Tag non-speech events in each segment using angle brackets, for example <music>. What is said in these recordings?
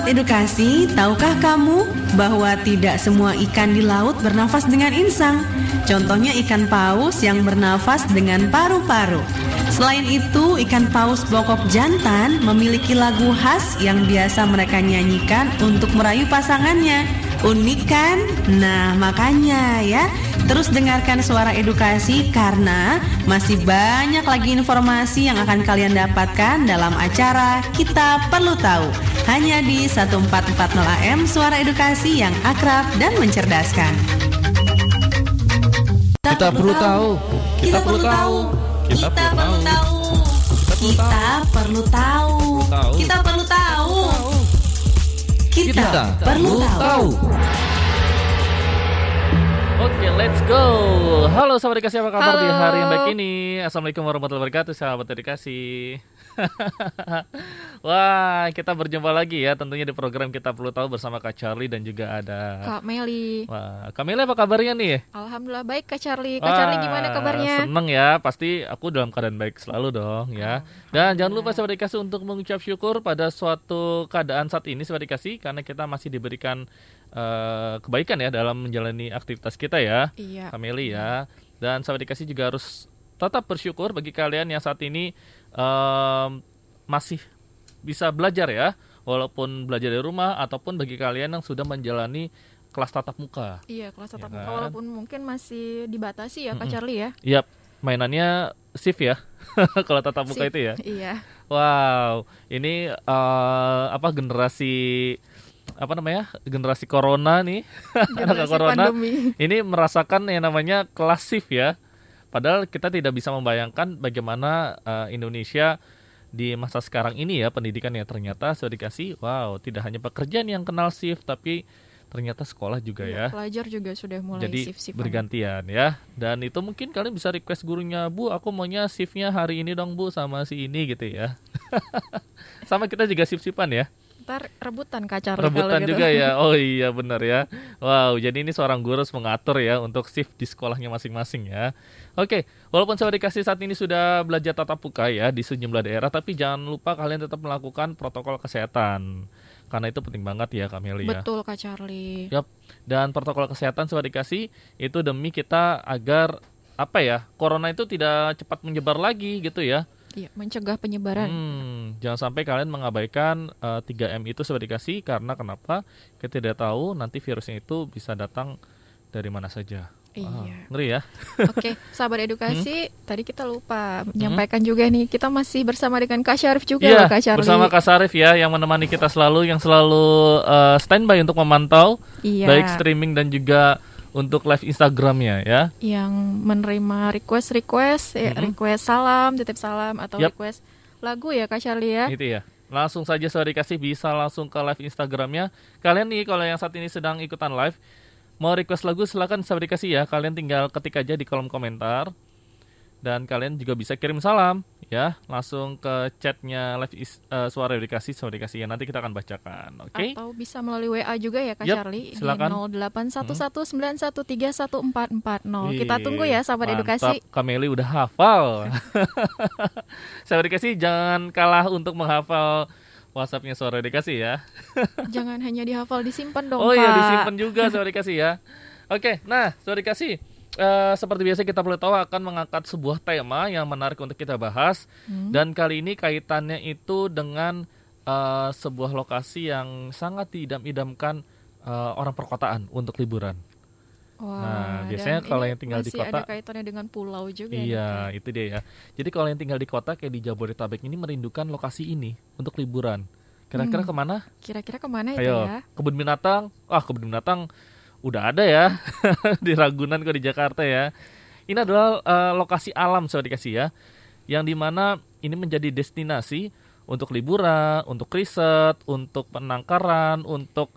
Sahabat edukasi, tahukah kamu bahwa tidak semua ikan di laut bernafas dengan insang? Contohnya ikan paus yang bernafas dengan paru-paru. Selain itu, ikan paus bokok jantan memiliki lagu khas yang biasa mereka nyanyikan untuk merayu pasangannya. Unik kan? Nah, makanya ya, terus dengarkan suara edukasi karena masih banyak lagi informasi yang akan kalian dapatkan dalam acara Kita Perlu Tahu. Hanya di 1440 AM Suara Edukasi yang akrab dan mencerdaskan. Kita perlu tahu. Kita perlu tahu. Kita perlu tahu. Kita perlu tahu. Kita perlu tahu. Kita perlu tahu. Oke, let's go. Halo sahabat dikasih apa kabar di Halo. hari yang baik ini? Assalamualaikum warahmatullahi wabarakatuh, sahabat dikasih. <laughs> Wah, kita berjumpa lagi ya tentunya di program kita perlu tahu bersama Kak Charlie dan juga ada Kak Meli. Wah, Kamila apa kabarnya nih? Alhamdulillah baik Kak Charlie. Kak Charlie gimana Wah, kabarnya? Seneng ya, pasti aku dalam keadaan baik selalu dong ya. Dan jangan lupa sahabat dikasih untuk mengucap syukur pada suatu keadaan saat ini sahabat dikasih karena kita masih diberikan eh, kebaikan ya dalam menjalani aktivitas kita ya. Iya. Kameli ya. Dan sahabat dikasih juga harus tetap bersyukur bagi kalian yang saat ini em, masih bisa belajar ya, walaupun belajar dari rumah ataupun bagi kalian yang sudah menjalani kelas tatap muka. Iya, kelas tatap Ya muka kan? walaupun mungkin masih dibatasi ya Kak Mm-mm. Charlie ya. Yap, mainannya shift ya. <laughs> Kalau tatap muka itu ya. Iya. Wow, ini eh, apa generasi apa namanya? Generasi corona nih. <laughs> Anak Generasi corona. pandemi. Ini merasakan yang namanya kelas shift ya. Padahal kita tidak bisa membayangkan bagaimana eh, Indonesia di masa sekarang ini ya pendidikan yang ternyata sudah dikasih wow tidak hanya pekerjaan yang kenal shift tapi ternyata sekolah juga ya. Iya, Pelajar juga sudah mulai Jadi shift-shiftan. bergantian ya. Dan itu mungkin kalian bisa request gurunya, Bu, aku maunya shiftnya hari ini dong, Bu, sama si ini gitu ya. <laughs> sama kita juga shift-shiftan ya. Ntar rebutan kalau Rebutan gitu. juga ya. <laughs> Oh iya benar ya. Wow, jadi ini seorang guru harus mengatur ya untuk shift di sekolahnya masing-masing ya. Oke, walaupun saya dikasih saat ini sudah belajar tatap muka ya di sejumlah daerah, tapi jangan lupa kalian tetap melakukan protokol kesehatan. Karena itu penting banget ya, Kameli ya. Betul Kak Charlie. Yap. Dan protokol kesehatan sudah dikasih itu demi kita agar apa ya corona itu tidak cepat menyebar lagi gitu ya. Iya, mencegah penyebaran. Hmm, jangan sampai kalian mengabaikan eh, 3M itu sudah dikasih karena kenapa? Kita tidak tahu nanti virusnya itu bisa datang dari mana saja. Iya. ngeri ya. Oke, <laughs> sahabat edukasi, Hmm? tadi kita lupa menyampaikan juga nih, kita masih bersama dengan Kak Syarif juga Iya, loh Kak Charlie. bersama Kak Sarif ya yang menemani kita selalu yang selalu eh, standby untuk memantau Iya. baik streaming dan juga untuk live Instagramnya ya. yang menerima request request ya, Mhm. request salam titip salam atau Yap. request lagu ya kak Charlie ya Itu ya. Langsung saja sudah dikasih bisa langsung ke live Instagramnya. Kalian nih kalau yang saat ini sedang ikutan live mau request lagu silakan sudah dikasih ya. Kalian tinggal ketik aja di kolom komentar. Dan kalian juga bisa kirim salam ya, langsung ke chatnya live is- eh, suara dikasih sudah dikasih ya. Nanti kita akan bacakan, oke? atau bisa melalui WA juga ya kak Yap, Charlie silakan. di 0811913440 kita Wih, tunggu ya sahabat mantap. edukasi Kameli udah hafal. <laughs> Sahabat edukasi jangan kalah untuk menghafal WhatsAppnya suara edukasi ya. <laughs> jangan hanya dihafal disimpan dong oh kak iya disimpan juga suara edukasi ya. Oke, nah suara edukasi eh, seperti biasa kita perlu tahu akan mengangkat sebuah tema yang menarik untuk kita bahas Hmm. dan kali ini kaitannya itu dengan eh, sebuah lokasi yang sangat diidam-idamkan eh, orang perkotaan untuk liburan. Wah, Nah, biasanya kalau yang tinggal di kota- ada kaitannya dengan pulau juga nih, Iya, Kak. itu dia ya. Jadi kalau yang tinggal di kota kayak di Jabodetabek ini merindukan lokasi ini untuk liburan. Kira-kira Hmm. ke mana? kira-kira ke mana itu Ayo, ya kebun binatang. Wah, kebun binatang udah ada ya <laughs> di Ragunan kok di Jakarta ya. Ini adalah eh, lokasi alam saya dikasih ya, yang di mana ini menjadi destinasi untuk liburan, untuk riset, untuk penangkaran, untuk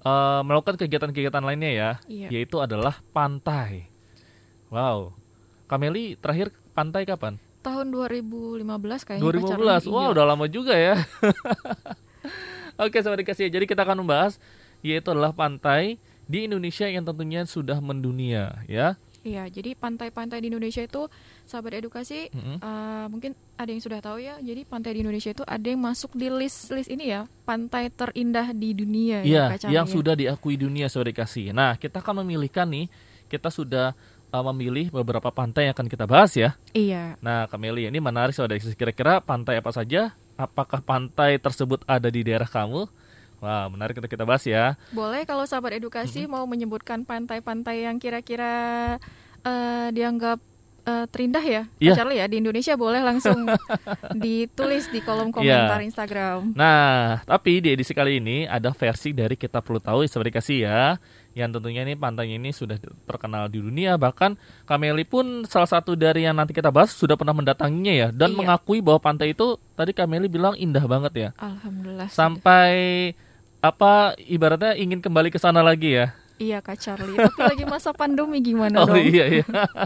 eh, melakukan kegiatan-kegiatan lainnya ya, Iya. yaitu adalah pantai. Wow, Kameli terakhir pantai kapan? tahun 2015 kayaknya 2015. Kak Charlie. Wah, Iya. udah lama juga ya. <laughs> Oke, sobat dikasih. Jadi kita akan membahas yaitu adalah pantai di Indonesia yang tentunya sudah mendunia ya. Iya, jadi pantai-pantai di Indonesia itu sahabat edukasi Mm-mm. eh, mungkin ada yang sudah tahu ya. Jadi pantai di Indonesia itu ada yang masuk di list list ini ya, pantai terindah di dunia Iya, ya, Charlie, yang ya. sudah diakui dunia saudara kasih. Nah, kita akan memilihkan nih, kita sudah uh, memilih beberapa pantai yang akan kita bahas ya. Iya. Nah, Kameli, ini menarik saudara kasih. Kira-kira pantai apa saja? Apakah pantai tersebut ada di daerah kamu? Wah, menarik untuk kita bahas ya. Boleh kalau sahabat edukasi mau menyebutkan pantai-pantai yang kira-kira eh, dianggap eh, terindah ya, Iya. Charlie ya di Indonesia boleh langsung <laughs> ditulis di kolom komentar Instagram. Nah, tapi di edisi kali ini ada versi dari kita perlu tahu saudara kasih ya. Yang tentunya ini pantainya ini sudah terkenal di dunia. Bahkan Kameli pun salah satu dari yang nanti kita bahas sudah pernah mendatanginya ya. Dan Iya. mengakui bahwa pantai itu tadi Kameli bilang indah banget ya. Alhamdulillah. sudah. Sampai apa ibaratnya ingin kembali ke sana lagi ya. Iya Kak Charlie, tapi lagi masa pandemi gimana Oh dong? iya iya. <laughs>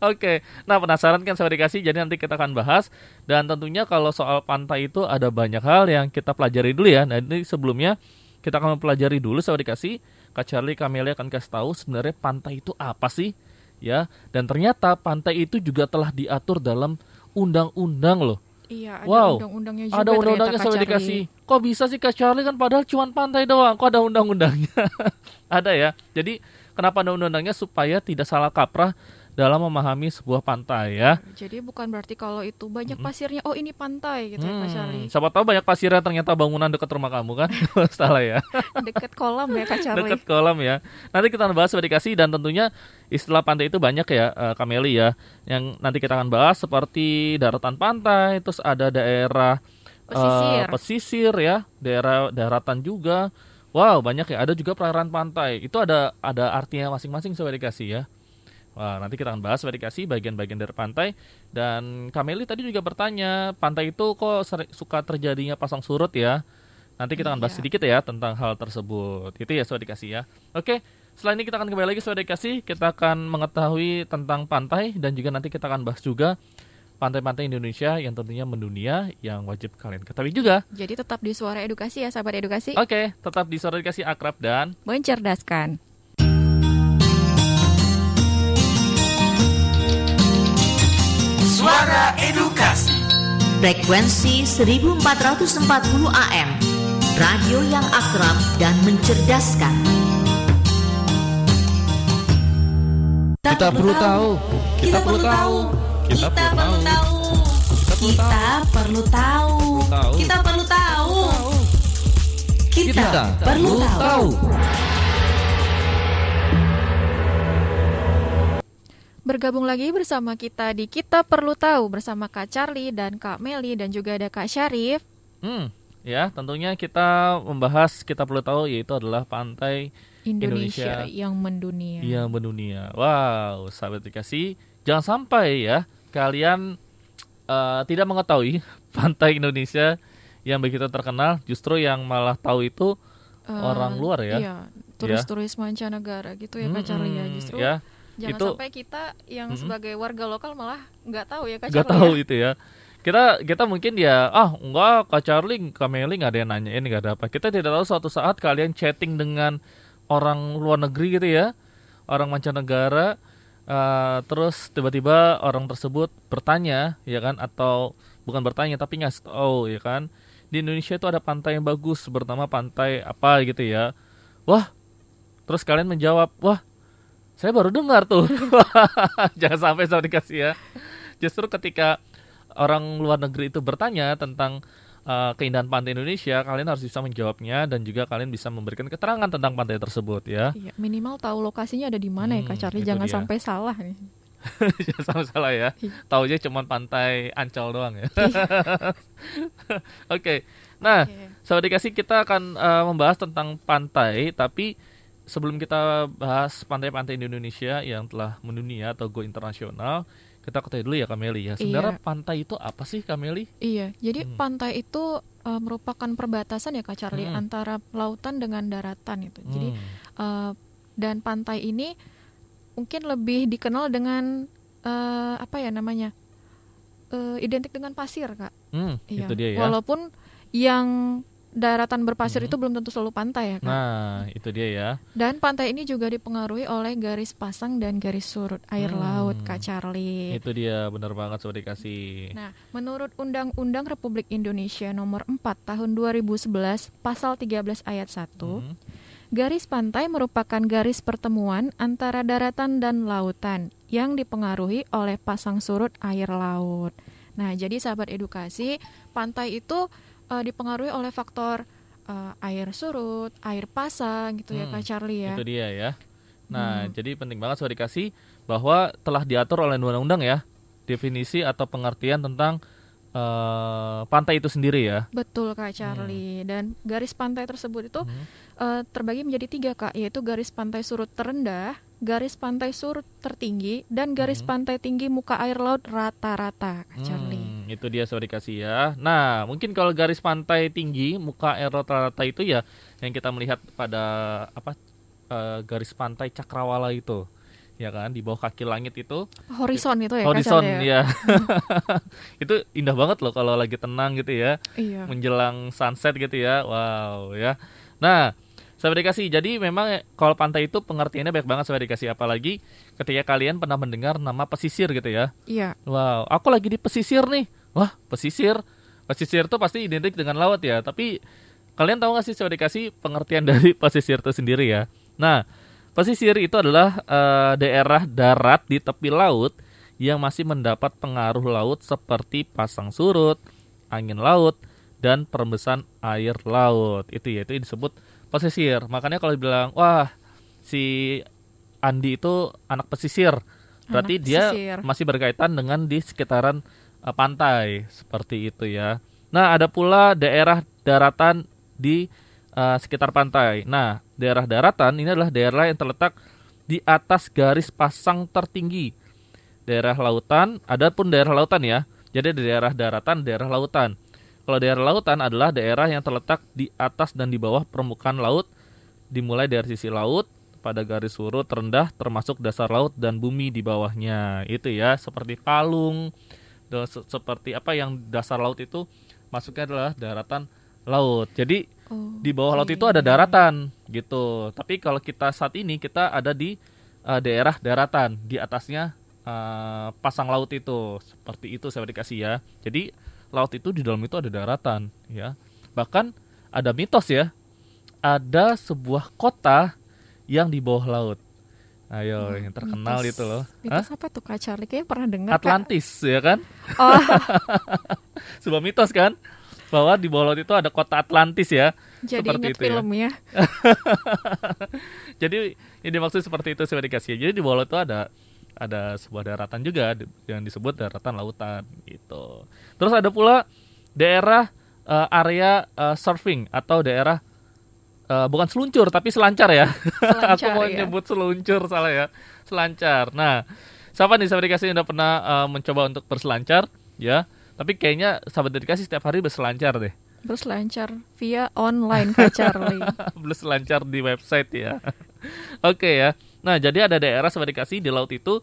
Oke. Nah, penasaran kan saudara kasih jadi nanti kita akan bahas dan tentunya kalau soal pantai itu ada banyak hal yang kita pelajari dulu ya. Nah, ini sebelumnya kita akan mempelajari dulu saudara kasih Kak Charlie Kamelia akan kasih tahu sebenarnya pantai itu apa sih? Ya, dan ternyata pantai itu juga telah diatur dalam undang-undang loh. Iya, ada Wow. undang-undangnya juga Ada undang-undangnya Charlie. dikasih. Kok bisa sih Kak Charlie kan padahal cuma pantai doang. Kok ada undang-undangnya? <laughs> ada ya. Jadi kenapa ada undang-undangnya supaya tidak salah kaprah dalam memahami sebuah pantai ya. Jadi bukan berarti kalau itu banyak pasirnya, oh ini pantai gitu ya Kak Charlie. Hmm, siapa tahu banyak pasirnya ternyata bangunan dekat rumah kamu kan? <laughs> Salah ya. <laughs> Deket kolam ya Kak Charlie. dekat kolam ya. Nanti kita akan bahas dikasih dan tentunya istilah pantai itu banyak ya eh, Kameli ya. Yang nanti kita akan bahas seperti daratan pantai, terus ada daerah eh, Pesisir. pesisir ya, daerah daratan juga. Wow, banyak ya. Ada juga perairan pantai. Itu ada ada artinya masing-masing sudah dikasih ya. Wah, nanti kita akan bahas dikasih bagian-bagian dari pantai dan Kameli tadi juga bertanya, pantai itu kok seri- suka terjadinya pasang surut ya? Nanti kita akan bahas Iya. sedikit ya tentang hal tersebut. Itu ya sudah dikasih ya. Oke, setelah ini kita akan kembali lagi sudah dikasih. Kita akan mengetahui tentang pantai dan juga nanti kita akan bahas juga pantai-pantai Indonesia yang tentunya mendunia yang wajib kalian ketahui juga. Jadi tetap di suara edukasi ya sahabat edukasi. Oke, tetap di suara dikasih akrab dan Mencerdaskan. Suara Edukasi. Frekuensi 1440 AM. Radio yang akrab dan mencerdaskan. Kita perlu tahu. Kita perlu tahu. Kita perlu tahu. Kita perlu tahu. tahu. Kita perlu tahu. Kita Kita perlu tahu. Bergabung lagi bersama kita di Kita Perlu Tahu bersama Kak Charlie dan Kak Meli dan juga ada Kak Syarif. hmm, ya tentunya kita membahas kita perlu tahu yaitu adalah pantai Indonesia, Indonesia. yang mendunia. yang mendunia. Wow, sahabat dikasih, jangan sampai ya kalian eh, tidak mengetahui <laughs> pantai Indonesia yang begitu terkenal, justru yang malah tahu itu Eh, orang luar ya. Iya, turis-turis mancanegara gitu ya Kak Charlie ya. Justru ya, jangan itu- sampai kita yang Mm-mm. sebagai warga lokal malah nggak tahu ya Kak nggak tahu ya. itu ya. Kita kita mungkin ya ah enggak Kak Charlie, Kak Meli nggak ada yang nanyain nggak ada apa. Kita tidak tahu suatu saat kalian chatting dengan orang luar negeri gitu ya, orang mancanegara, eh, terus tiba-tiba orang tersebut bertanya ya kan atau bukan bertanya tapi ngasih tahu ya kan di Indonesia itu ada pantai yang bagus bernama pantai apa gitu ya. Wah, terus kalian menjawab, wah saya baru dengar tuh. <laughs> Jangan sampai saya dikasih ya. Justru ketika orang luar negeri itu bertanya tentang uh, keindahan pantai Indonesia, kalian harus bisa menjawabnya dan juga kalian bisa memberikan keterangan tentang pantai tersebut ya. Iya, minimal tahu lokasinya ada di mana ya Kak Hmm, Charlie. Jangan dia. sampai salah nih. <laughs> Jangan sampai salah ya. Taunya cuma pantai Ancol doang ya. <laughs> Oke. Nah, Oke. sahabat dikasih kita akan uh, membahas tentang pantai, tapi sebelum kita bahas pantai-pantai di Indonesia yang telah mendunia atau go internasional, kita ketahui dulu ya Kameli ya. Sebenarnya Iya. pantai itu apa sih Kameli? Iya, jadi Hmm. pantai itu eh, merupakan perbatasan ya Kak Charlie Hmm. antara lautan dengan daratan itu. Jadi Hmm. eh, dan pantai ini mungkin lebih dikenal dengan eh, apa ya namanya? Eh, identik dengan pasir, Kak. Hmm, Iya. itu dia ya. Walaupun yang daratan berpasir Mhm. itu belum tentu selalu pantai ya, Kak. Nah, itu dia ya. Dan pantai ini juga dipengaruhi oleh garis pasang dan garis surut air Hmm. laut, Kak Charlie. Itu dia benar banget Sobat dikasih. Nah, menurut Undang-Undang Republik Indonesia Nomor 4 Tahun 2011 Pasal 13 Ayat 1, Mhm. garis pantai merupakan garis pertemuan antara daratan dan lautan yang dipengaruhi oleh pasang surut air laut. Nah, jadi sahabat edukasi, pantai itu eh, dipengaruhi oleh faktor eh, air surut, air pasang gitu ya Hmm, Kak Charlie ya. Itu dia ya. Nah, Hmm. jadi penting banget Sobat dikasih bahwa telah diatur oleh undang-undang ya definisi atau pengertian tentang eh, pantai itu sendiri ya. Betul Kak Charlie. Dan garis pantai tersebut itu Mhm. eh, terbagi menjadi tiga Kak, yaitu garis pantai surut terendah, garis pantai surut tertinggi, dan garis Mhm. pantai tinggi muka air laut rata-rata Kak Charlie. Itu dia Sobat dikasih ya. Nah, mungkin kalau garis pantai tinggi muka air rata-rata itu ya yang kita melihat pada apa eh, garis pantai Cakrawala itu. Ya kan, di bawah kaki langit itu Horizon itu ya horizon Charlie ya. <laughs> itu indah banget loh kalau lagi tenang gitu ya. Iya. menjelang sunset gitu ya. Wow ya. Nah, sahabat dikasih. Jadi memang kalau pantai itu pengertiannya baik banget sahabat dikasih apalagi ketika kalian pernah mendengar nama pesisir gitu ya. Iya. Wow, aku lagi di pesisir nih. Wah, pesisir. Pesisir itu pasti identik dengan laut ya, tapi kalian tahu nggak sih sahabat dikasih pengertian <laughs> dari pesisir itu sendiri ya? Nah, pesisir itu adalah eh, daerah darat di tepi laut yang masih mendapat pengaruh laut seperti pasang surut, angin laut, dan perembesan air laut. Itu ya, itu disebut pesisir. Makanya kalau dibilang, wah si Andi itu anak pesisir, berarti Anak dia pesisir. masih berkaitan dengan di sekitaran eh, pantai seperti itu ya. Nah, ada pula daerah daratan di eh, sekitar pantai. Nah, daerah daratan ini adalah daerah yang terletak di atas garis pasang tertinggi. Daerah lautan, ada pun daerah lautan ya. Jadi ada daerah daratan, daerah lautan. Kalau daerah lautan adalah daerah yang terletak di atas dan di bawah permukaan laut, dimulai dari sisi laut pada garis surut rendah termasuk dasar laut dan bumi di bawahnya. Itu ya, seperti palung, se- seperti apa yang dasar laut itu masuknya adalah daratan laut. Jadi Oh, di bawah laut itu ada daratan gitu. Tapi kalau kita saat ini kita ada di eh, daerah daratan, di atasnya eh, pasang laut itu. Seperti itu saya dikasih ya. Jadi laut itu di dalam itu ada daratan ya. Bahkan ada mitos ya. Ada sebuah kota yang di bawah laut. Ayo, yang terkenal mitos. itu loh. Hah? Mitos apa tuh Kak Charlie? Kayaknya pernah dengar Kak. Atlantis ya kan? Oh, <laughs> Sebuah mitos kan? Bahwa di bawah laut itu ada kota Atlantis ya. jadi Seperti ingat itu ya. filmnya. <laughs> Jadi ini dimaksud seperti itu saya dikasih. Jadi di bawah laut itu ada ada sebuah daratan juga yang disebut daratan lautan gitu. Terus ada pula daerah eh, area eh, surfing atau daerah eh, bukan seluncur tapi selancar ya. <laughs> Aku Selancar, mau ya. nyebut seluncur salah ya. Selancar. Nah, siapa nih sahabat dikasih yang udah pernah eh, mencoba untuk berselancar ya? Tapi kayaknya sahabat dikasih setiap hari berselancar deh. Berselancar via online Kak Charlie. <laughs> belum selancar di website ya. <laughs> Oke ya. Nah, jadi ada daerah sahabat dikasih di laut itu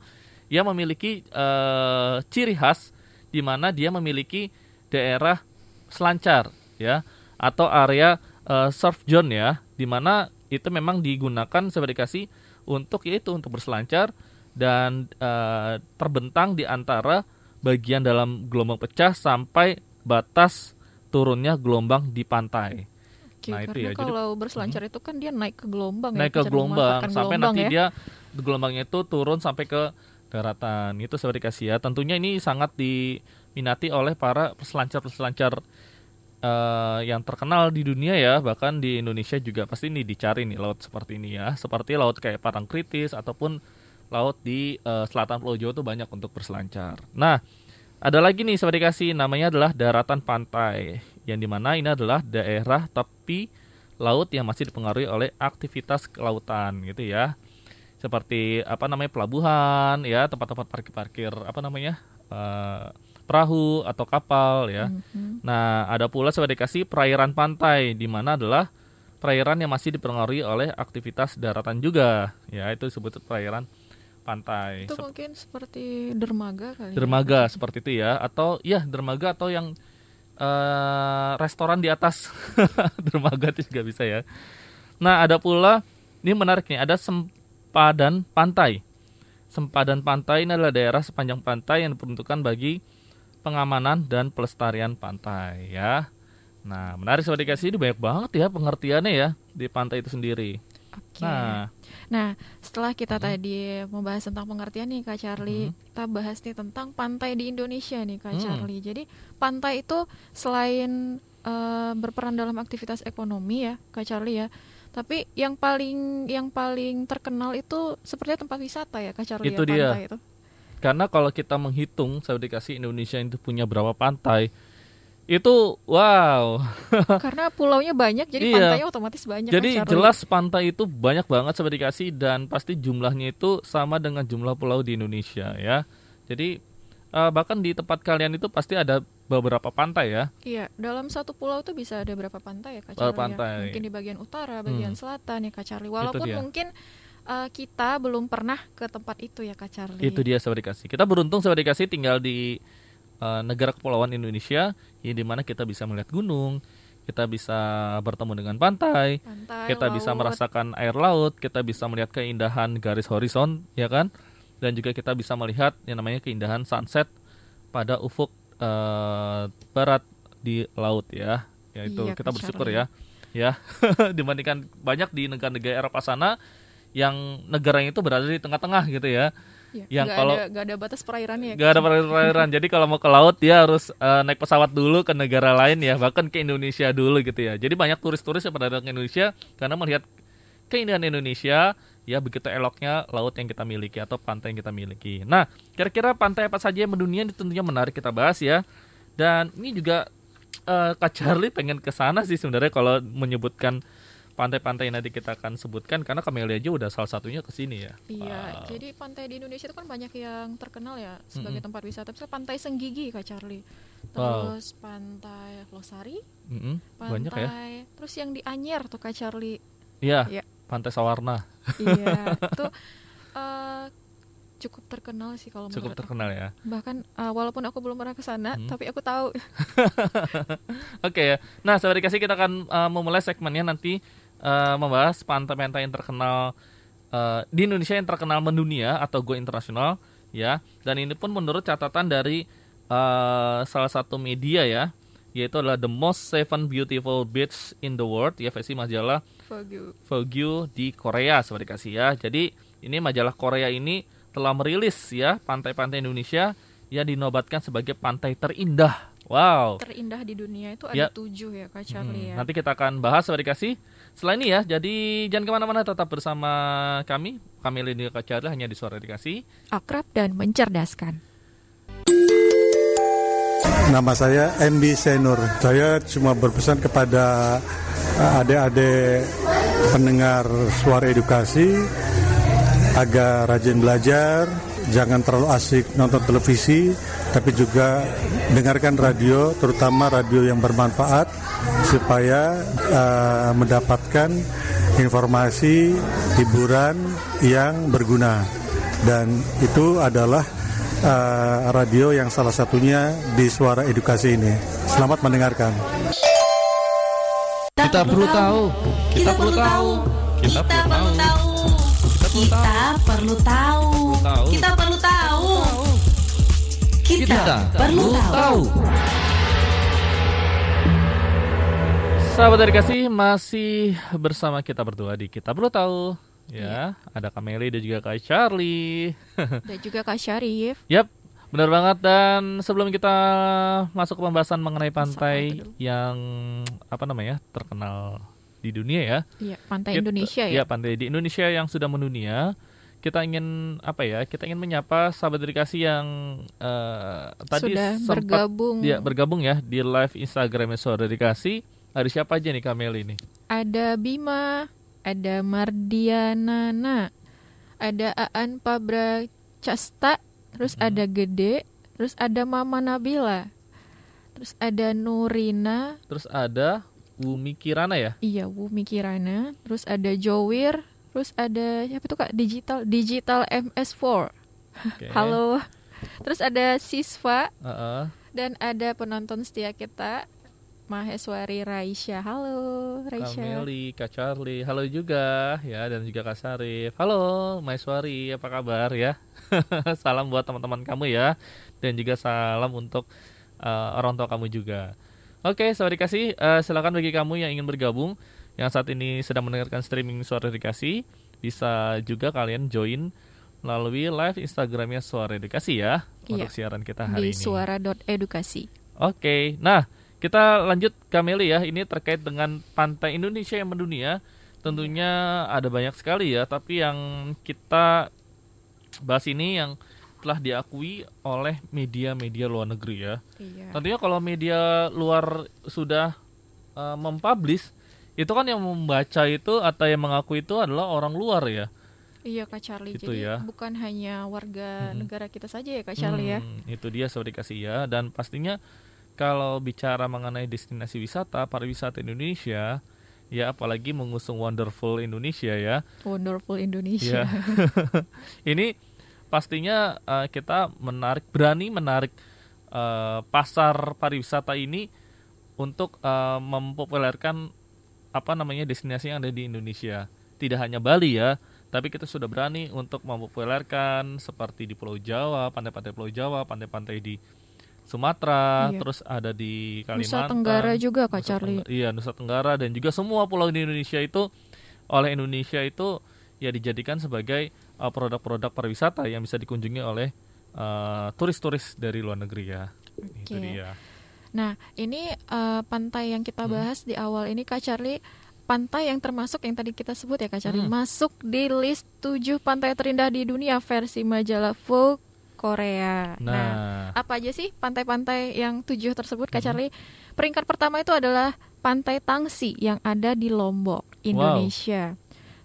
yang memiliki eh, ciri khas di mana dia memiliki daerah selancar ya atau area eh, surf zone ya di mana itu memang digunakan sahabat dikasih untuk yaitu untuk berselancar dan eh, terbentang di antara bagian dalam gelombang pecah sampai batas turunnya gelombang di pantai. Oke, Nah, itu ya, jadi- kalau berselancar itu kan dia naik ke gelombang ya, naik ke Kak Charlie, gelombang sampai gelombang nanti ya. dia gelombangnya itu turun sampai ke daratan. Itu seperti dikasih ya. Tentunya ini sangat diminati oleh para peselancar-peselancar eh, yang terkenal di dunia ya bahkan di Indonesia juga pasti ini dicari nih laut seperti ini ya. Seperti laut kayak Parangkritis ataupun laut di eh, selatan Pulau Jawa tuh banyak untuk berselancar. Nah ada lagi nih seperti dikasih. Namanya adalah daratan pantai yang di mana ini adalah daerah tepi laut yang masih dipengaruhi oleh aktivitas kelautan gitu ya. Seperti apa namanya pelabuhan ya tempat-tempat parkir-parkir apa namanya eh, perahu atau kapal ya Mhm. nah ada pula sebagai dikasih perairan pantai di mana adalah perairan yang masih dipengaruhi oleh aktivitas daratan juga ya itu disebut perairan pantai Itu Sep- mungkin seperti dermaga kali. ya, dermaga Kak seperti itu ya atau ya dermaga atau yang eh, restoran di atas <laughs> dermaga itu juga bisa ya. Nah, ada pula ini menarik nih, ada sempadan pantai. Sempadan pantai ini adalah daerah sepanjang pantai yang diperuntukkan bagi pengamanan dan pelestarian pantai ya. Nah, menarik sobat dikasih ini banyak banget ya pengertiannya ya di pantai itu sendiri. Oke. Nah, Nah, setelah kita tadi membahas tentang pengertian nih Kak Charlie, kita bahas nih tentang pantai di Indonesia nih Kak Hmm. Charlie. Jadi pantai itu selain eh, berperan dalam aktivitas ekonomi ya Kak Charlie ya, tapi yang paling yang paling terkenal itu sepertinya tempat wisata ya Kak Charlie Itu ya, dia. pantai itu. Karena kalau kita menghitung sahabat dikasih Indonesia itu punya berapa pantai, itu wow. <laughs> Karena pulaunya banyak, jadi Iya. pantainya otomatis banyak. Jadi Charlie. jelas pantai itu banyak banget sahabat dikasih dan pasti jumlahnya itu sama dengan jumlah pulau di Indonesia ya. Jadi eh, bahkan di tempat kalian itu pasti ada beberapa pantai ya. Iya, dalam satu pulau tuh bisa ada berapa pantai ya Charlie? ya? pantai? Mungkin di bagian utara, bagian Hmm. selatan ya Kak Charlie. Walaupun mungkin eh, kita belum pernah ke tempat itu ya Kak Charlie. Itu dia sahabat dikasih. Kita beruntung sahabat dikasih tinggal di eh, negara kepulauan Indonesia, ya di mana kita bisa melihat gunung, kita bisa bertemu dengan pantai, Pantai, kita bisa laut. merasakan air laut, kita bisa melihat keindahan garis horizon, ya kan? Dan juga kita bisa melihat yang namanya keindahan sunset pada ufuk eh, barat di laut ya. Ya itu Iya, kita bersyukur ya. Ya, <laughs> dibandingkan banyak di negara-negara Eropa sana yang negaranya itu berada di tengah-tengah gitu ya. Iya, yang nggak kalau- ada, nggak ada batas perairannya ya. Gak ada perairan. Jadi kalau mau ke laut dia harus eh, naik pesawat dulu ke negara lain ya, bahkan ke Indonesia dulu gitu ya. Jadi banyak turis-turis yang pada datang ke Indonesia karena melihat keindahan Indonesia, ya begitu eloknya laut yang kita miliki atau pantai yang kita miliki. Nah, kira-kira pantai apa saja yang mendunia ini tentunya menarik kita bahas ya. Dan ini juga eh, Kak Charlie pengen ke sana sih sebenarnya kalau menyebutkan pantai-pantai nanti kita akan sebutkan karena Kamelia aja udah salah satunya ke sini ya. Iya, Wow. jadi pantai di Indonesia itu kan banyak yang terkenal ya sebagai tempat wisata. Misalnya Pantai Senggigi Kak Charlie. Wow. Terus Pantai Losari, Mm-mm, pantai banyak ya. terus yang di Anyer tuh Kak Charlie. Iya, Iya. Pantai Sawarna iya, <laughs> itu eh, cukup terkenal sih kalau cukup menurut aku. terkenal ya. Bahkan eh, walaupun aku belum pernah ke sana, Hmm. tapi aku tahu. <laughs> Oke ya. Nah, sahabat dikasih kita akan uh, memulai segmennya nanti uh, membahas pantai-pantai yang terkenal uh, di Indonesia yang terkenal mendunia atau go internasional ya. Dan ini pun menurut catatan dari uh, salah satu media ya, yaitu adalah the most seven beautiful beaches in the world ya versi majalah Vogue. Vogue di Korea sahabat dikasih ya. Jadi ini majalah Korea ini telah merilis ya pantai-pantai Indonesia yang dinobatkan sebagai pantai terindah. Wow. Terindah di dunia itu Ya. ada tujuh ya Kak Hmm, Charlie ya. Nanti kita akan bahas sahabat dikasih setelah ini ya. Jadi jangan ke mana-mana tetap bersama kami. Kami Lini Kacari hanya di Suara Dikasih. Akrab dan mencerdaskan. Nama saya MB Senur. Saya cuma berpesan kepada eh, adik-adik pendengar suara edukasi agar rajin belajar, jangan terlalu asik nonton televisi, tapi juga dengarkan radio, terutama radio yang bermanfaat supaya eh, mendapatkan informasi hiburan yang berguna. Dan itu adalah eh, radio yang salah satunya di Suara Edukasi ini. Selamat mendengarkan. Kita perlu tahu. Kita perlu tahu. Kita perlu tahu. Kita perlu tahu. tahu. Kita perlu tahu. Kita perlu tahu. Sahabat Dikasih masih bersama kita berdua di Kita Perlu Tahu. Ya, ada Kameli dan juga Kak Charlie. <laughs> Dan juga Kak Syarif. Yap, benar banget dan sebelum kita masuk ke pembahasan mengenai pantai yang apa namanya terkenal di dunia ya. Iya, pantai Kita- Indonesia ya. Iya, pantai di Indonesia yang sudah mendunia. Kita ingin apa ya? Kita ingin menyapa sahabat dedikasi yang eh, tadi Sudah sempat bergabung. ya, bergabung ya di live Instagram saudara dedikasi. Ada siapa aja nih Kamel ini? Ada Bima, ada Mardianana, ada Aan Pabra Casta, terus Hmm. ada Gede, terus ada Mama Nabila, terus ada Nurina, Terus ada Umi Kirana ya? iya Wumi Kirana, terus ada Jowir, terus ada siapa tuh kak digital digital MS4, Oke. halo, terus ada Siswa Heeh. dan ada penonton setia kita Maheswari Raisya. Halo Kak Raisya. Meli, Kak Charlie, halo juga ya dan juga Kak Sarif. Halo, Maiswari, apa kabar ya? <laughs> salam buat teman-teman kamu ya dan juga salam untuk uh, orang tua kamu juga. Oke, sorry kasih. Uh, silakan bagi kamu yang ingin bergabung yang saat ini sedang mendengarkan streaming suara edukasi bisa juga kalian join melalui live Instagramnya Suara Edukasi ya Iya. untuk siaran kita Di hari ini. suara.edukasi. Oke, nah kita lanjut Kameli ya. Ini terkait dengan pantai Indonesia yang mendunia. Tentunya ada banyak sekali ya, tapi yang kita bahas ini yang telah diakui oleh media-media luar negeri ya. Iya. Tentunya kalau media luar sudah uh, mempublish, itu kan yang membaca itu atau yang mengaku itu adalah orang luar ya. Iya Kak Charlie. Gitu Jadi ya. bukan hanya warga Mhm. negara kita saja ya Kak Charlie ya. Hmm, Itu dia sorry kasih ya. Dan pastinya kalau bicara mengenai destinasi wisata pariwisata Indonesia, ya apalagi mengusung Wonderful Indonesia ya. Wonderful Indonesia. Ya. <laughs> Ini pastinya eh, kita menarik berani menarik eh, pasar pariwisata ini untuk eh, mempopulerkan apa namanya destinasi yang ada di Indonesia. Tidak hanya Bali ya, tapi kita sudah berani untuk mempopulerkan seperti di Pulau Jawa, pantai-pantai Pulau Jawa, pantai-pantai di Sumatera, Iya. terus ada di Nusa Kalimantan. Tenggara juga Kak Nusa Charlie. Tengga- iya, Nusa Tenggara dan juga semua pulau di Indonesia itu oleh Indonesia itu ya dijadikan sebagai uh, produk-produk pariwisata yang bisa dikunjungi oleh uh, turis-turis dari luar negeri ya. Itu Oke. dia. Nah, ini eh, pantai yang kita Hmm. bahas di awal ini Kak Charlie, pantai yang termasuk yang tadi kita sebut ya Kak Charlie, Hmm. masuk di list 7 pantai terindah di dunia versi majalah Vogue Korea. Nah, apa aja sih pantai-pantai yang tujuh tersebut Kak Mhm. Charlie? Peringkat pertama itu adalah Pantai Tangsi yang ada di Lombok, Indonesia.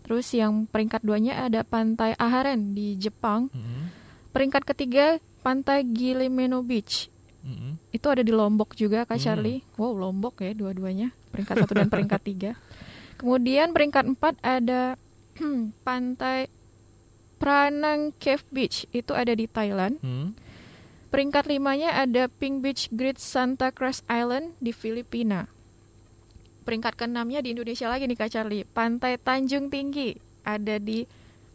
Terus yang peringkat duanya ada Pantai Aharen di Jepang. mm, Peringkat ketiga Pantai Gilimeno Beach mm, itu ada di Lombok juga Kak Hmm. Charlie. Wow, Lombok ya dua-duanya. Peringkat satu dan peringkat tiga. Kemudian peringkat empat ada <clears throat> Pantai Pranang Cave Beach itu ada di Thailand. mm. Peringkat limanya ada Pink Beach Great Santa Cruz Island di Filipina. Peringkat keenamnya di Indonesia lagi nih Kak Charlie. Pantai Tanjung Tinggi ada di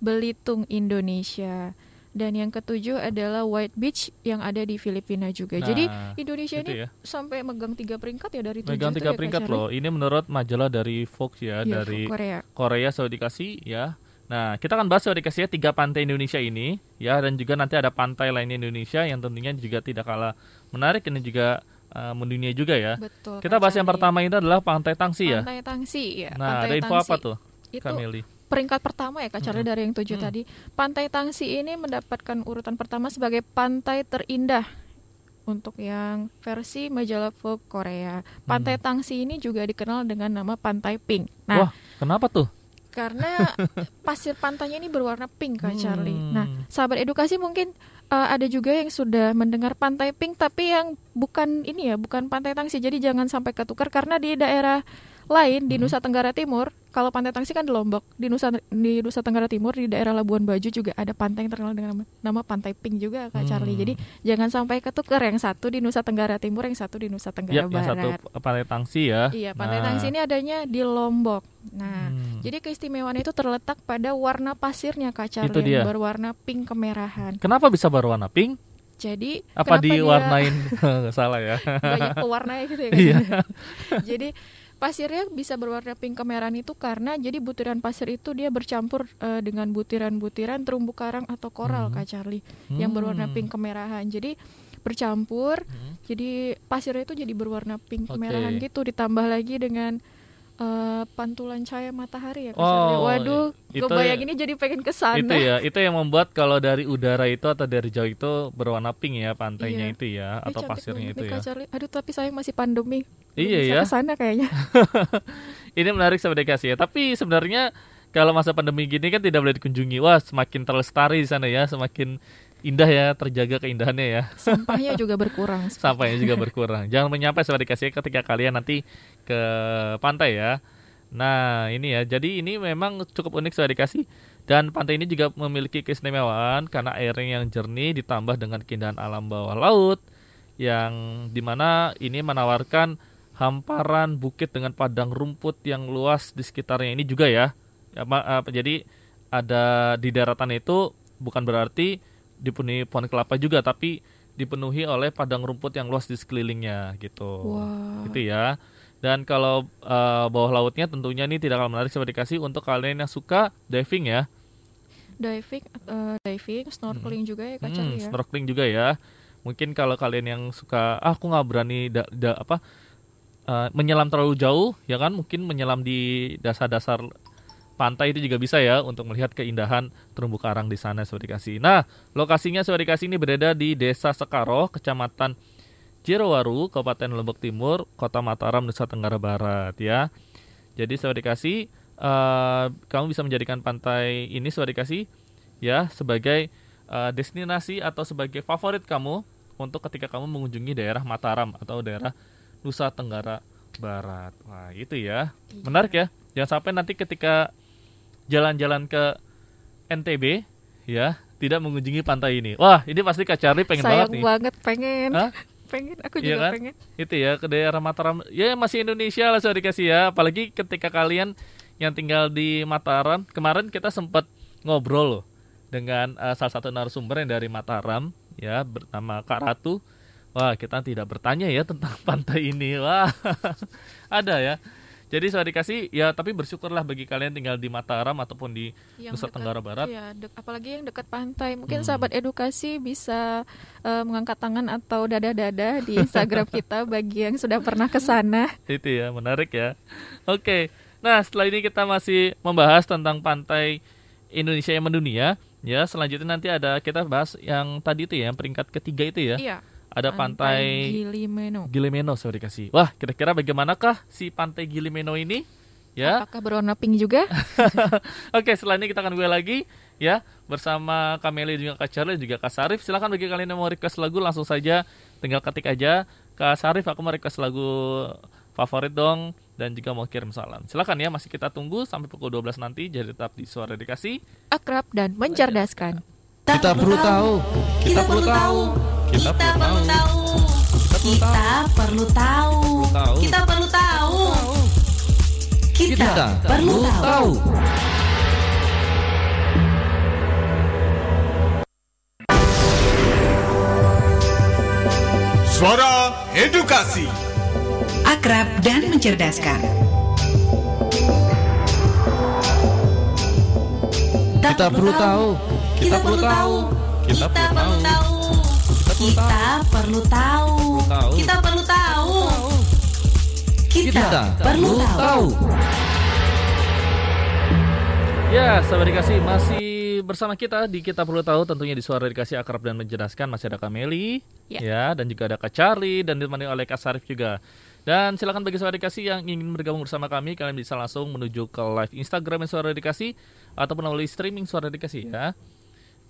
Belitung, Indonesia. Dan yang ketujuh adalah White Beach yang ada di Filipina juga. Nah, Jadi Indonesia ini ya. sampai megang tiga peringkat ya dari tujuh Megang tiga ya, peringkat loh. Ini menurut majalah dari Fox ya, Iya, dari Korea. Korea sudah dikasih ya. Nah, kita akan bahas dikasih ya tiga pantai Indonesia ini ya dan juga nanti ada pantai lainnya Indonesia yang tentunya juga tidak kalah menarik ini juga uh, mendunia juga ya. Betul. Kita bahas yang pertama ini adalah Pantai Tangsi ya. Pantai Tangsi ya. Nah, Pantai ada info Tangsi. apa tuh, Itu Kameli? Peringkat pertama ya Kak Charlie Mm-mm. dari yang tujuh Mm. tadi. Pantai Tangsi ini mendapatkan urutan pertama sebagai pantai terindah untuk yang versi majalah Vogue Korea. Pantai Tangsi ini juga dikenal dengan nama Pantai Pink. Nah, Wah, kenapa tuh? karena <laughs> pasir pantainya ini berwarna pink Kak Charlie. Hmm. Nah, sahabat edukasi mungkin uh, ada juga yang sudah mendengar Pantai Pink tapi yang bukan ini ya, bukan Pantai Tangsi. Jadi jangan sampai ketukar karena di daerah lain di Hmm. Nusa Tenggara Timur, kalau Pantai Tangsi kan di Lombok, di Nusa di Nusa Tenggara Timur di daerah Labuan Bajo juga ada pantai yang terkenal dengan nama, nama Pantai Pink juga Kak Hmm. Charlie. Jadi jangan sampai ketukar yang satu di Nusa Tenggara Timur, yang satu di Nusa Tenggara Ya, yang Barat. satu Pantai Tangsi ya. Iya, Pantai Nah, Tangsi ini adanya di Lombok. Nah, hmm. jadi keistimewaan itu terletak pada warna pasirnya Kak Charlie Itu dia. yang berwarna pink kemerahan. Kenapa bisa berwarna pink? Jadi Apa kenapa dia diwarnain <laughs> salah ya? banyak pewarnanya gitu ya? <laughs> Kak? Iya. jadi pasirnya bisa berwarna pink kemerahan itu karena jadi butiran pasir itu dia bercampur eh, dengan butiran-butiran terumbu karang atau koral Hmm. Kak Charlie yang berwarna Hmm. pink kemerahan. Jadi bercampur, Hmm. jadi pasirnya itu jadi berwarna pink Oke. kemerahan gitu ditambah lagi dengan eh, pantulan cahaya matahari ya Oh. Waduh, itu ini jadi pengen ke sana. Itu ya, itu yang membuat kalau dari udara itu atau dari jauh itu berwarna pink ya pantainya Iya. itu ya atau pasirnya itu ya. Charlie. Aduh, tapi sayang masih pandemi. Iya ya. ke sana kayaknya. <laughs> Ini menarik sahabat dikasih ya. Tapi sebenarnya kalau masa pandemi gini kan tidak boleh dikunjungi. Wah, semakin terlestari di sana ya, semakin indah ya, terjaga keindahannya ya. Sampahnya juga berkurang. <laughs> Sampahnya juga berkurang. Jangan menyampai sahabat dikasih ketika kalian nanti ke pantai ya. Nah, ini ya. Jadi ini memang cukup unik sahabat dikasih. Dan pantai ini juga memiliki keistimewaan karena airnya yang jernih ditambah dengan keindahan alam bawah laut yang di mana ini menawarkan hamparan bukit dengan padang rumput yang luas di sekitarnya ini juga ya. ya apa, jadi ada di daratan itu bukan berarti dipenuhi pohon kelapa juga, tapi dipenuhi oleh padang rumput yang luas di sekelilingnya gitu. Wah. Gitu ya. Dan kalau eh, bawah lautnya tentunya ini tidak akan menarik saya dikasih untuk kalian yang suka diving ya. Diving, eh, diving, snorkeling juga ya Kak Hmm, ya. snorkeling juga ya. Mungkin kalau kalian yang suka, ah, aku nggak berani da- da- apa eh, menyelam terlalu jauh, ya kan? Mungkin menyelam di dasar-dasar pantai itu juga bisa ya untuk melihat keindahan terumbu karang di sana seperti kasih. Nah, lokasinya seperti kasih ini berada di Desa Sekaro, Kecamatan Jerowaru, Kabupaten Lombok Timur, Kota Mataram, Nusa Tenggara Barat ya. Jadi seperti kasih, eh, kamu bisa menjadikan pantai ini seperti kasih ya sebagai eh, destinasi atau sebagai favorit kamu untuk ketika kamu mengunjungi daerah Mataram atau daerah Nusa Tenggara Barat. Wah, itu ya. Menarik ya. Jangan sampai nanti ketika jalan-jalan ke NTB ya, tidak mengunjungi pantai ini. Wah, ini pasti Kak Charlie pengen Sayang banget nih. banget pengen. Hah? Pengen, aku Iya juga kan? pengen. Itu ya ke daerah Mataram. Ya masih Indonesia lah saya dikasih ya. Apalagi ketika kalian yang tinggal di Mataram, kemarin kita sempat ngobrol loh dengan eh, salah satu narasumber yang dari Mataram ya bernama Kak Ratu. Wah, kita tidak bertanya ya tentang <laughs> pantai ini. Wah. <laughs> ada ya. Jadi saya dikasih ya tapi bersyukurlah bagi kalian tinggal di Mataram ataupun di Yang Nusa dekat- Tenggara Barat. Iya, dek- apalagi yang dekat pantai. Mungkin Hmm. sahabat edukasi bisa eh, mengangkat tangan atau dada-dada di Instagram kita <laughs> bagi yang sudah pernah ke sana. Itu ya, menarik ya. Oke. Nah, setelah ini kita masih membahas tentang pantai Indonesia yang mendunia. Ya, selanjutnya nanti ada kita bahas yang tadi itu ya, yang peringkat ketiga itu ya. Iya. Ada pantai, Gilimeno. Gilimeno saya dikasih. Wah, kira-kira bagaimanakah si pantai Gilimeno ini? Ya. Apakah berwarna pink juga? <laughs> Oke, ini kita akan gue lagi ya bersama Kameli juga Kak Charlie juga Kak Sarif. Silakan bagi kalian yang mau request lagu langsung saja tinggal ketik aja Kak Sarif aku mau request lagu favorit dong dan juga mau kirim salam. Silakan ya, masih kita tunggu sampai pukul 12 nanti jadi tetap di Suara Dikasih. Akrab dan mencerdaskan. Kita perlu tahu. Kita perlu tahu. Kita perlu tahu. Kita perlu tahu. Tahu. Kita perlu tahu. Kita Kita perlu tahu. Suara Edukasi. Akrab dan mencerdaskan. Kita perlu tahu. Kita perlu tahu. Kita perlu tahu. Kita perlu tahu. Tahu. Kita perlu tahu. Kita Kita perlu tahu. Ya, sahabat dikasih masih bersama kita di kita perlu tahu tentunya di suara dikasih akrab dan menjelaskan masih ada Kameli Ya. ya dan juga ada Kak Charlie dan ditemani oleh Kak Sarif juga. Dan silakan bagi suara dikasih yang ingin bergabung bersama kami kalian bisa langsung menuju ke live Instagram suara dikasih ataupun melalui streaming suara dikasih ya.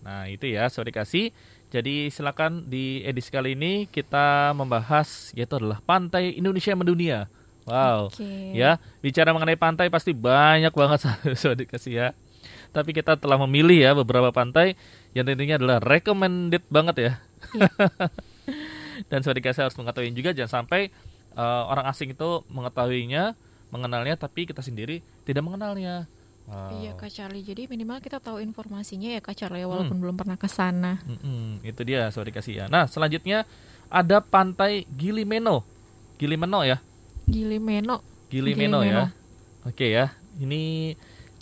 Nah, itu ya suara dikasih. Jadi silakan di edisi kali ini kita membahas yaitu adalah pantai Indonesia mendunia. Wow. Oke. Ya, bicara mengenai pantai pasti banyak banget <laughs> sudah dikasih ya. Tapi kita telah memilih ya beberapa pantai yang tentunya adalah recommended banget ya. Iya. <laughs> Dan sudah dikasih harus mengetahui juga jangan sampai eh, orang asing itu mengetahuinya, mengenalnya tapi kita sendiri tidak mengenalnya. Wow. Iya Kak Charlie. Jadi minimal kita tahu informasinya ya Kak Hmm. Charlie walaupun belum pernah ke sana. Mm-mm, itu dia sudah dikasih ya. Nah, selanjutnya ada pantai Gilimeno. Gilimeno ya. Gilimeno. Gilimeno, Gilimeno. ya. Oke ya. Ini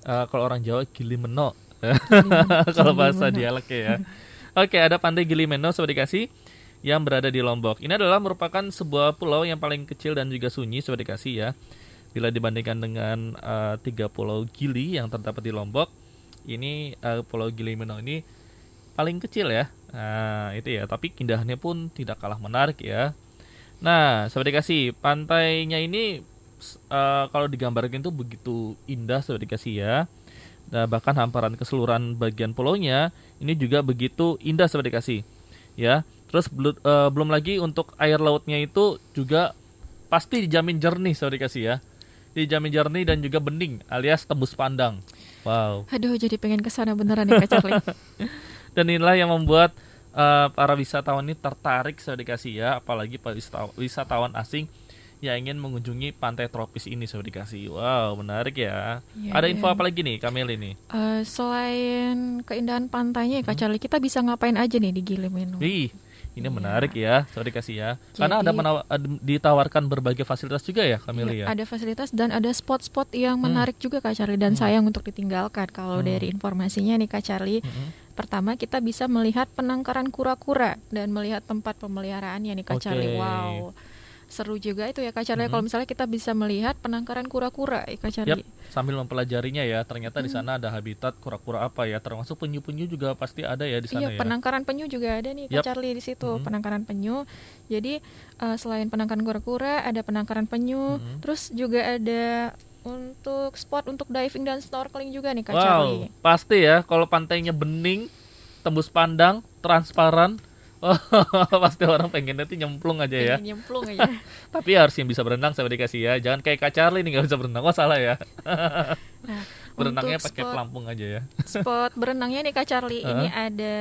eh, kalau orang Jawa Gilimeno. <laughs> kalau bahasa Gilimeno. dialek ya. Oke, ada pantai Gilimeno sudah dikasih yang berada di Lombok. Ini adalah merupakan sebuah pulau yang paling kecil dan juga sunyi sudah dikasih ya. Bila dibandingkan dengan eh, tiga pulau Gili yang terdapat di Lombok, ini eh, Pulau Gilimeno ini paling kecil ya. Nah, itu ya, tapi keindahannya pun tidak kalah menarik ya. Nah, sahabat dikasih, pantainya ini eh, kalau digambarkan itu begitu indah sahabat dikasih ya. Nah, bahkan hamparan keseluruhan bagian pulaunya ini juga begitu indah sahabat dikasih. Ya. Terus eh, belum lagi untuk air lautnya itu juga pasti dijamin jernih sahabat dikasih ya. Dijamin jernih dan juga bening alias tembus pandang. Wow. Aduh jadi pengen ke sana beneran ya Kak Charlie. <laughs> Dan inilah yang membuat eh, para wisatawan ini tertarik saya dikasih ya, apalagi para wisata- wisatawan asing yang ingin mengunjungi pantai tropis ini sudah dikasih. Wow, menarik ya. Iya, Ada info dan, apa lagi nih, Kamel ini? eh, selain keindahan pantainya ya Kak Hmm. Charlie, kita bisa ngapain aja nih di Gili Meno? Wih, ini Iya. menarik ya, sudah dikasih ya. Karena ada Jadi- menawa- ada- ditawarkan berbagai fasilitas juga ya, Kamel Iya, ya. Ada fasilitas dan ada spot-spot yang Hmm. menarik juga Kak Charlie dan Hmm. sayang untuk ditinggalkan. Kalau Hmm. dari informasinya nih Kak Charlie, Mm-mm. pertama kita bisa melihat penangkaran kura-kura dan melihat tempat pemeliharaannya nih Kak Oke. Charlie. Wow. Seru juga itu ya Kak Charlie Mhm. kalau misalnya kita bisa melihat penangkaran kura-kura ya Kak Charlie. sambil mempelajarinya ya, ternyata di Hmm. sana ada habitat kura-kura apa ya, termasuk penyu-penyu juga pasti ada ya di sana Iya, ya. penangkaran penyu juga ada nih Kak Yap. Charlie di situ, Mhm. penangkaran penyu. Jadi eh, selain penangkaran kura-kura, ada penangkaran penyu, Mhm. terus juga ada untuk spot untuk diving dan snorkeling juga nih Kak Wow, Charlie. pasti ya kalau pantainya bening, tembus pandang, transparan, <laughs> pasti orang pengennya tuh nyemplung aja ya. Pengen nyemplung aja. <laughs> Tapi harus yang bisa berenang saya dikasih ya. Jangan kayak Kak Charlie nih nggak bisa berenang. Wah salah ya. <laughs> Nah, Berenangnya pakai pelampung aja ya. spot berenangnya nih Kak Charlie ini ada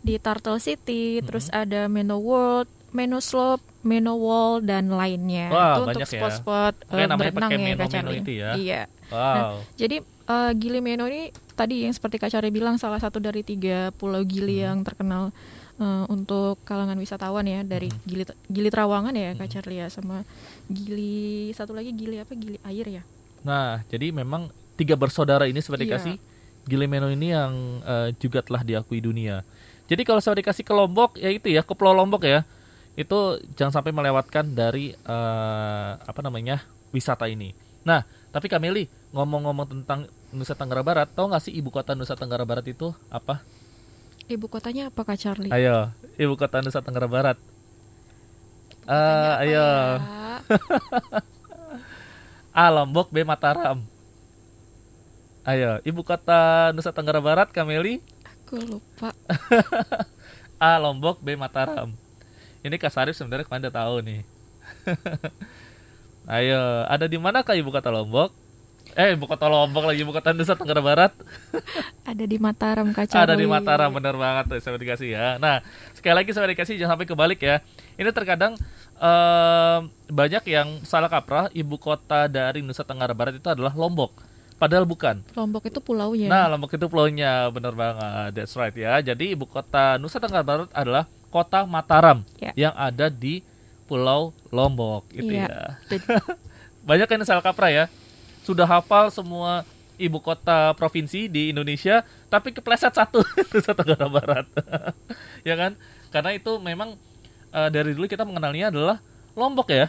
di Turtle City, Mm-hmm. terus ada Meno World, Meno Slope, Meno Wall dan lainnya. Wah, itu untuk banyak ya. spot-spot Makanya eh, namanya berenang pakai ya Kak Meno-Meno Charlie. itu ya. Iya. Wow. Jadi eh, Gili Meno ini tadi yang seperti Kak Charlie bilang salah satu dari tiga pulau Gili Hmm. yang terkenal eh, untuk kalangan wisatawan ya dari Hmm. Gili Gili Trawangan ya Kak Charlie ya sama Gili satu lagi Gili apa Gili air ya. Nah, jadi memang tiga bersaudara ini seperti Iya. dikasih Gili Meno ini yang eh, juga telah diakui dunia. Jadi kalau saya dikasih ke Lombok, ya itu ya ke Pulau Lombok ya, itu jangan sampai melewatkan dari eh, apa namanya wisata ini. Nah, tapi Kameli ngomong-ngomong tentang Nusa Tenggara Barat, tahu nggak sih ibu kota Nusa Tenggara Barat itu apa? Ibu kotanya apa Kak Charlie? Ayo, ibu kota Nusa Tenggara Barat. Eh, apa ayo, ya? A <laughs> Lombok, B Mataram. Ayo, ibu kota Nusa Tenggara Barat, Kameli. Aku lupa. A <laughs> Lombok, B Mataram. Ini Kak Sarif sebenarnya kemarin udah tahu nih. <laughs> Ayo, ada di mana kak ibu kota Lombok? Eh, ibu kota Lombok lagi ibu kota Nusa Tenggara Barat. Ada di Mataram Charlie. Ada di Mataram, bener banget tuh dikasih ya. Nah, sekali lagi saya dikasih jangan sampai kebalik ya. Ini terkadang em, banyak yang salah kaprah ibu kota dari Nusa Tenggara Barat itu adalah Lombok. Padahal bukan. Lombok itu pulaunya. Nah, Lombok itu pulaunya, bener banget. That's right ya. Jadi ibu kota Nusa Tenggara Barat adalah kota Mataram Ya. yang ada di Pulau Lombok itu Iya. ya. <laughs> Banyak yang salah kaprah ya. Sudah hafal semua ibu kota provinsi di Indonesia, tapi kepleset satu <laughs> Nusa Tenggara Barat. <laughs> ya kan? Karena itu memang eh, dari dulu kita mengenalnya adalah Lombok ya.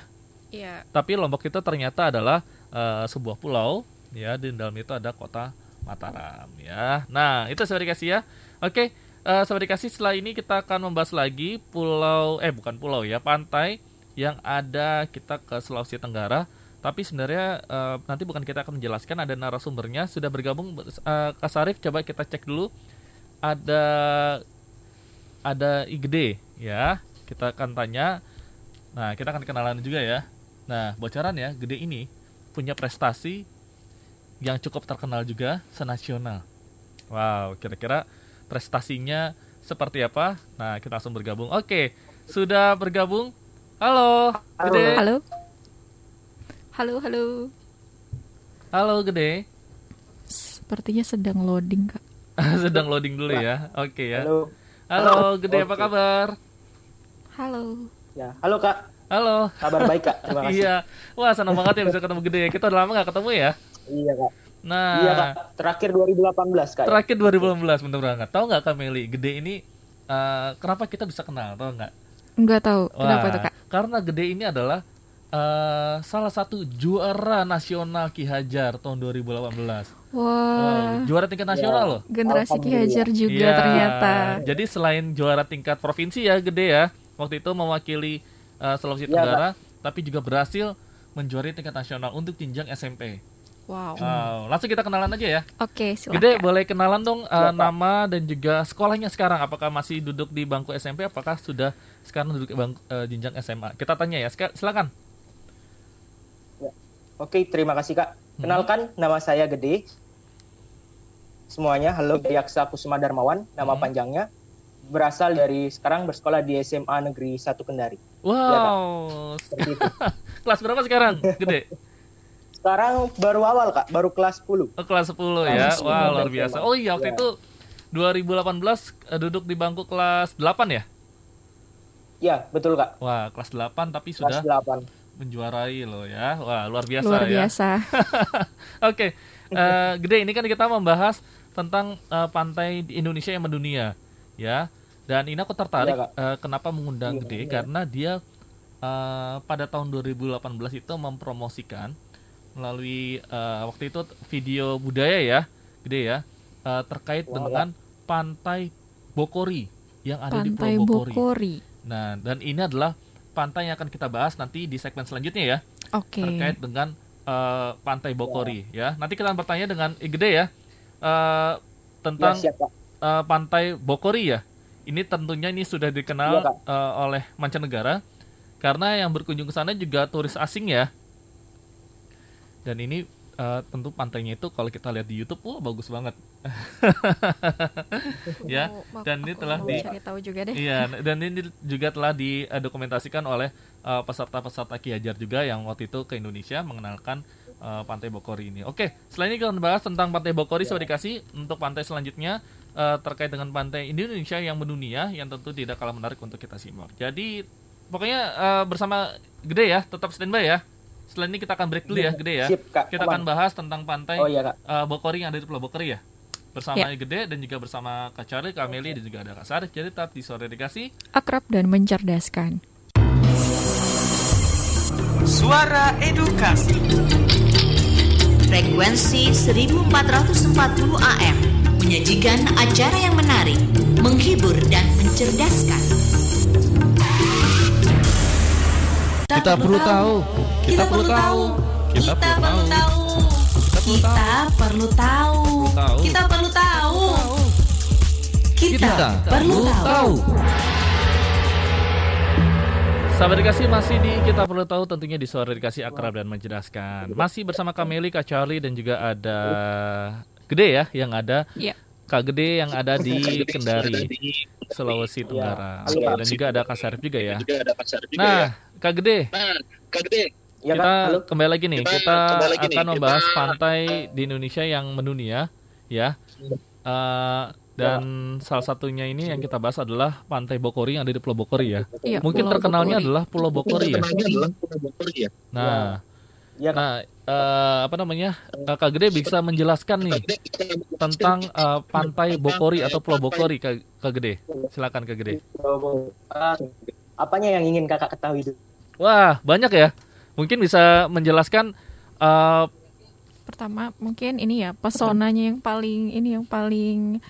Iya. Tapi Lombok itu ternyata adalah eh, sebuah pulau ya di dalam itu ada kota Mataram ya. Nah, itu saya dikasih ya. Oke, eh saya dikasih setelah ini kita akan membahas lagi pulau eh bukan pulau ya, pantai yang ada kita ke Sulawesi Tenggara. Tapi sebenarnya eh, nanti bukan kita akan menjelaskan ada narasumbernya sudah bergabung eh, Kak Sarif coba kita cek dulu ada ada IGD ya. Kita akan tanya Nah, kita akan kenalan juga ya. Nah, bocoran ya, gede ini punya prestasi yang cukup terkenal juga senasional. Wow, kira-kira prestasinya seperti apa? Nah, kita langsung bergabung. Oke, sudah bergabung. Halo, Gede. Halo. Halo, halo. Halo, Gede. Sepertinya sedang loading, Kak. <laughs> Sedang loading dulu ya. Oke ya. Halo. Halo, Gede apa Oke. kabar? Halo. Ya, halo Kak. Halo. Kabar baik Kak. Terima <laughs> kasih. Iya. Wah, senang banget ya bisa ketemu Gede. Kita udah lama nggak ketemu ya. Iya Kak. Nah, Iya Kak. Terakhir 2018 Kak. Terakhir 2018 bener banget. Tahu nggak Kak Meli, Gede ini eh, kenapa kita bisa kenal? Tahu nggak? Enggak tahu. Kenapa Wah, tuh, Kak? Karena Gede ini adalah eh, salah satu juara nasional Ki Hajar tahun 2018. Wah, Wow, juara tingkat nasional loh. generasi Ki. Hajar juga Iya. ternyata. Jadi selain juara tingkat provinsi ya Gede ya, waktu itu mewakili eh, Sulawesi Iya, Tenggara, tapi juga berhasil menjuarai tingkat nasional untuk jenjang SMP. Wow. Wow, langsung kita kenalan aja ya. Oke, Gede silakan. boleh kenalan dong uh, nama dan juga sekolahnya sekarang. Apakah masih duduk di bangku SMP? Apakah sudah sekarang duduk di bangku uh, jenjang SMA? Kita tanya ya. Silakan. Oke, terima kasih Kak. Hmm. Kenalkan nama saya Gede. Semuanya, halo Yaksa Kusuma Darmawan, nama Hmm. panjangnya. berasal dari sekarang bersekolah di SMA Negeri 1 Kendari. Wow. Seperti itu. <laughs> Kelas berapa sekarang? Gede. Sekarang baru awal Kak, baru kelas 10. Oh, kelas 10 ya. Wah, 10 luar biasa. Oh iya, waktu Ya. itu 2018 eh, duduk di bangku kelas 8 ya? Ya, betul Kak. Wah, kelas 8 tapi Kelas sudah 8. Menjuarai loh ya. Wah, luar biasa Luar ya. biasa. <laughs> Oke, eh, Gede ini kan kita membahas tentang eh, pantai di Indonesia yang mendunia, ya. Dan ini aku tertarik Kak. eh, kenapa mengundang Iya, Gede iya. karena dia eh, pada tahun 2018 itu mempromosikan melalui eh, waktu itu video budaya ya, Gede ya, eh, terkait dengan pantai Bokori yang ada di Pantai Pulau Bokori. Bokori. Nah, dan ini adalah pantai yang akan kita bahas nanti di segmen selanjutnya ya Oke. terkait dengan eh, Pantai Bokori ya. Nanti kita akan bertanya dengan Igede ya eh, tentang Ya, siap eh, Pantai Bokori ya. Ini tentunya ini sudah dikenal Kak. eh, oleh mancanegara karena yang berkunjung ke sana juga turis asing ya. Dan ini eh, tentu pantainya itu kalau kita lihat di YouTube, wah bagus banget. ya, Mau- dan ini telah di- tahu juga deh. Iya, dan ini juga telah didokumentasikan oleh uh, peserta-peserta Ki Hajar juga yang waktu itu ke Indonesia mengenalkan uh, Pantai Bokori ini. Oke, selain ini kita bahas tentang Pantai Bokori, saya dikasih untuk pantai selanjutnya uh, terkait dengan pantai Indonesia yang mendunia yang tentu tidak kalah menarik untuk kita simak. Jadi pokoknya uh, bersama Gede ya, tetap standby ya. Setelah ini kita akan break dulu ya, Gede ya. Sip, Kak. Kita Aman. akan bahas tentang pantai Oh iya Kak. uh, Bokori yang ada di Pulau Bokori ya. Bersama Ya. Gede dan juga bersama Kak Charlie, Kak Meli dan juga ada Kak Sarif. Jadi tetap di sore dikasih. Akrab dan mencerdaskan. Suara Edukasi. Frekuensi 1440 AM menyajikan acara yang menarik, menghibur dan mencerdaskan. Kita perlu tahu. Kita perlu tahu. Kita perlu tahu. Kita perlu tahu. tahu. Kita perlu tahu. Kita Kita perlu tahu. Sahabat dikasih masih di kita perlu tahu tentunya di sore dikasih akrab dan menjelaskan. Masih bersama Kameli, Kak Charlie dan juga ada Gede ya yang ada Iya. Kak Gede yang ada di Kendari, Sulawesi Tenggara. Oke, dan juga ada Kak Sarif juga ya. Nah, Kak Gede, Ya kita Kak, halo. kembali lagi nih. Kita akan membahas pantai di Indonesia yang mendunia, ya. Eh, dan salah satunya ini yang kita bahas adalah Pantai Bokori yang ada di Pulau Bokori ya. Iya, Mungkin Pulau terkenalnya Bokori. adalah Pulau Bokori ya. Nah, Ya Kak. nah eh, apa namanya? Kak Gede bisa menjelaskan nih tentang eh, Pantai Bokori atau Pulau Bokori, Kak, Kak Gede. Silakan Kak Gede. Apanya yang ingin Kakak ketahui dulu? Wah, banyak ya. Mungkin bisa menjelaskan eh, Pertama mungkin ini ya pesonanya yang paling ini yang paling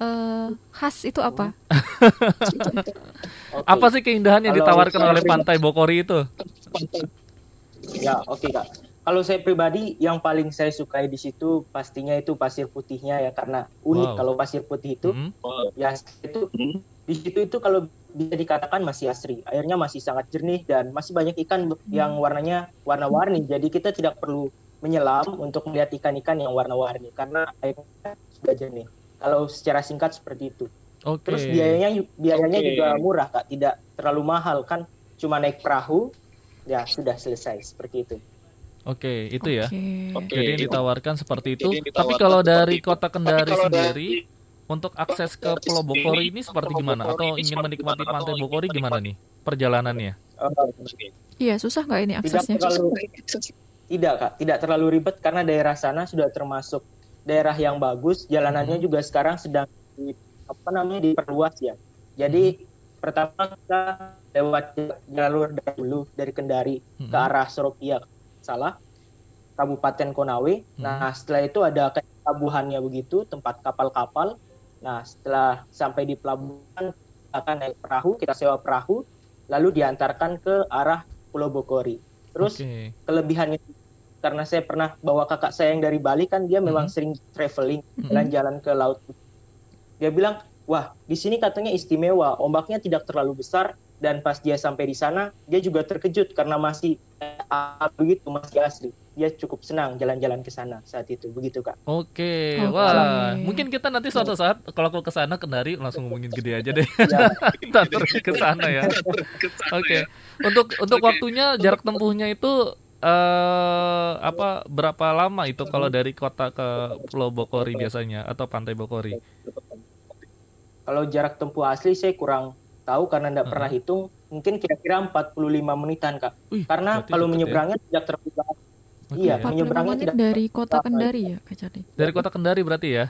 eh, khas itu apa? <laughs> Apa sih keindahan yang ditawarkan oleh Pantai Bokori itu? Ya, oke Kak. Kalau saya pribadi yang paling saya sukai di situ pastinya itu pasir putihnya ya karena unik Wow. kalau pasir putih itu Hmm, ya itu di situ itu kalau bisa dikatakan masih asri. Airnya masih sangat jernih dan masih banyak ikan be- yang warnanya warna-warni. Jadi kita tidak perlu menyelam untuk melihat ikan-ikan yang warna-warni karena airnya sudah jernih. Kalau secara singkat seperti itu. Oke. Terus biayanya biayanya Oke. juga murah Kak, tidak terlalu mahal kan. Cuma naik perahu ya sudah selesai seperti itu. Oke, itu ya. Oke. Jadi yang ditawarkan seperti itu. Yang Tapi ditawarkan kalau dari itu. kota Kendari kalau sendiri dari- untuk akses ke Pulau Bokori ini seperti Pulau gimana? Bokori Atau ingin menikmati? Pantai Bokori gimana nih perjalanannya? Eh, Iya susah nggak ini aksesnya? tidak terlalu tidak kak, tidak terlalu ribet karena daerah sana sudah termasuk daerah yang bagus. Jalanannya Mhm. juga sekarang sedang di, apa namanya diperluas ya. Jadi Mhm. Pertama kita lewat jalur dahulu dari Kendari Mhm. ke arah Soropia, salah Kabupaten Konawe. Mhm. Nah setelah itu ada kayak pelabuhannya begitu, tempat kapal-kapal. Nah setelah sampai di pelabuhan akan naik perahu, kita sewa perahu, lalu diantarkan ke arah Pulau Bokori. Terus Oke. kelebihannya karena saya pernah bawa kakak saya yang dari Bali kan dia memang Mhm. sering traveling Mhm. jalan-jalan ke laut. Dia bilang, "Wah, di sini katanya istimewa, ombaknya tidak terlalu besar dan pas dia sampai di sana dia juga terkejut karena masih ah, begitu masih asli. dia cukup senang jalan-jalan ke sana saat itu begitu kak Oke, Oke. wah, mungkin kita nanti suatu saat kalau aku ke sana kendari langsung ngomongin gede aja deh. Ya. <laughs> kita pergi ke sana ya. Oke. Untuk untuk waktunya jarak tempuhnya itu eh apa berapa lama itu kalau dari kota ke Pulau Bokori biasanya atau Pantai Bokori? Kalau jarak tempuh asli saya kurang tahu karena tidak Hmm. pernah hitung mungkin kira-kira 45 menitan kak Wih, berarti kalau ya. menyeberangnya tidak terlalu lama. Oke. iya 45 menyeberangnya tidak dari kota Kendari ya Kak Charlie? Dari kota Kendari berarti ya?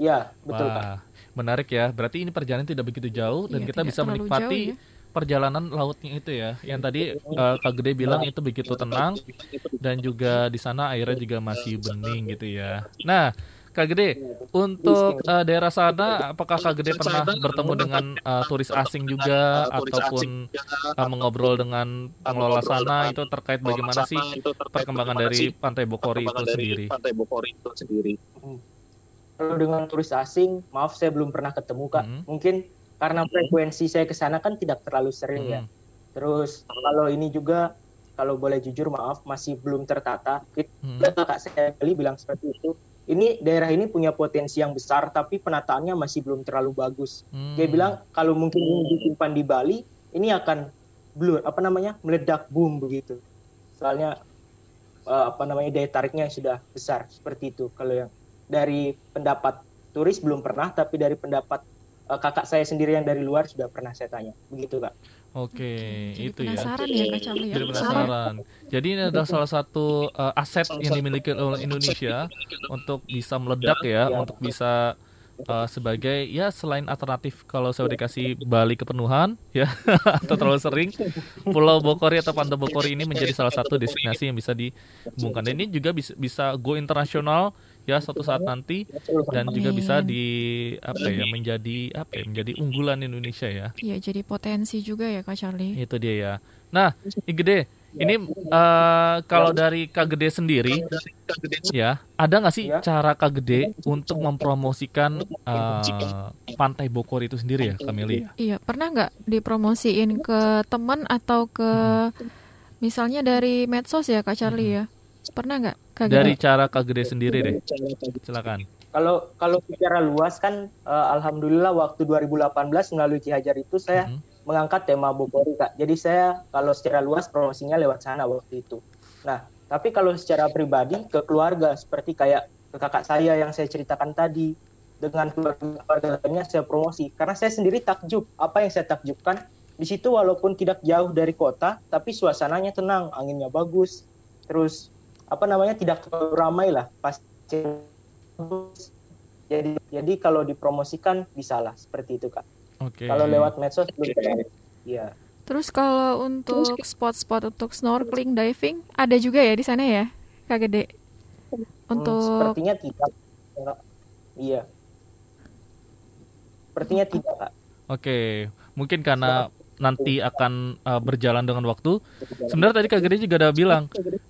iya betul kak Wah, menarik ya. Berarti ini perjalanan tidak begitu jauh dan Iya, kita bisa menikmati jauh ya. perjalanan lautnya itu ya. Yang tadi eh, Kak Gede bilang itu begitu tenang dan juga di sana airnya juga masih bening gitu ya. Nah, Kak Gede, untuk eh, daerah sana apakah Kak Gede pernah bertemu dengan eh, turis asing juga ataupun eh, mengobrol dengan pengelola sana itu terkait bagaimana sih perkembangan dari Pantai Bokori itu sendiri? kalau dengan turis asing maaf saya belum pernah ketemu kak. Hmm. mungkin karena frekuensi saya ke sana kan tidak terlalu sering ya. Hmm. terus kalau ini juga kalau boleh jujur maaf masih belum tertata. Itu Hmm. kakak saya bilang seperti itu ini daerah ini punya potensi yang besar tapi penataannya masih belum terlalu bagus. Hmm. dia bilang kalau mungkin ini disimpan di Bali ini akan blur apa namanya meledak boom begitu. Soalnya eh, apa namanya daya tariknya sudah besar seperti itu. Kalau yang dari pendapat turis belum pernah tapi dari pendapat eh, kakak saya sendiri yang dari luar sudah pernah saya tanya. Begitu kak Oke, Jadi itu ya. penasaran ya Kak Charlie ya. Jadi penasaran. Jadi ini adalah salah satu uh, aset yang dimiliki oleh Indonesia untuk bisa meledak ya, untuk bisa uh, sebagai ya selain alternatif kalau saya dikasih Bali kepenuhan ya <laughs> atau terlalu sering, Pulau Bokori atau Pantai Bokori ini menjadi salah satu destinasi yang bisa dihubungkan. Dan ini juga bisa bisa go internasional ya suatu saat nanti dan juga bisa di apa ya menjadi apa ya menjadi unggulan Indonesia ya. Iya, jadi potensi juga ya Kak Charlie. Itu dia ya. Nah, I Gede, ini eh, kalau dari Kak Gede sendiri, ya, ada nggak sih Ya. cara Kak Gede untuk mempromosikan eh, Pantai Bokor itu sendiri ya, Kameli? Iya, pernah nggak dipromosiin ke teman atau ke misalnya dari medsos ya Kak Charlie ya? Pernah nggak? Dari cara Kak Gede sendiri deh, silakan. kalau kalau secara luas kan eh, alhamdulillah waktu 2018 melalui Ki Hajar itu saya Mhm. mengangkat tema Bogori kak. Jadi saya kalau secara luas promosinya lewat sana waktu itu. Nah tapi kalau secara pribadi ke keluarga seperti kayak ke kakak saya yang saya ceritakan tadi dengan keluarga keluarga lainnya saya promosi. Karena saya sendiri takjub. Apa yang saya takjubkan? Di situ walaupun tidak jauh dari kota tapi suasananya tenang anginnya bagus. Terus apa namanya tidak terlalu ramai lah pasti jadi jadi kalau dipromosikan bisalah seperti itu kak Oke. kalau lewat medsos belum Iya. Terus kalau untuk spot-spot untuk snorkeling, diving, ada juga ya di sana ya Kak Gede? Hmm, Untuk sepertinya tidak Enggak. iya sepertinya tidak kak Oke, mungkin karena nanti akan uh, berjalan dengan waktu. Sebenarnya tadi Kak Gede juga udah bilang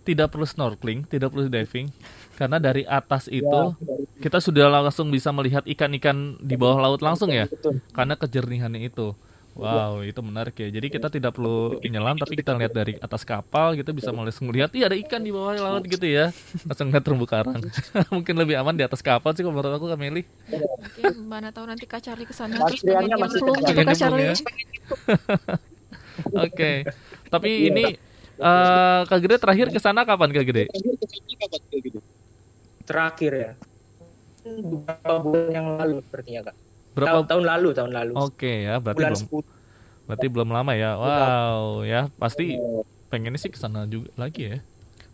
tidak perlu snorkeling, tidak perlu diving, karena dari atas itu kita sudah langsung bisa melihat ikan-ikan di bawah laut langsung ya, karena kejernihane itu. Wow, itu menarik ya. Jadi kita tidak perlu menyelam, tapi kita lihat dari atas kapal gitu bisa langsung melihat, iya ada ikan di bawah laut gitu ya. Langsung lihat terumbu karang. <laughs> Mungkin lebih aman di atas kapal sih kalau menurut aku Kameli. mungkin mana tahu nanti Kak Charlie ke sana terus pengen nyemplung gitu Kak Pengen Charlie. nyemplung <laughs> Oke. Tapi ini eh Kak Gede terakhir ke sana kapan Kak Gede? terakhir ya beberapa bulan yang lalu sepertinya kak Berapa? tahun, tahun lalu tahun lalu Oke ya, berarti bulan belum 10 berarti belum lama ya. Wow, ya pasti pengennya sih ke sana juga lagi ya.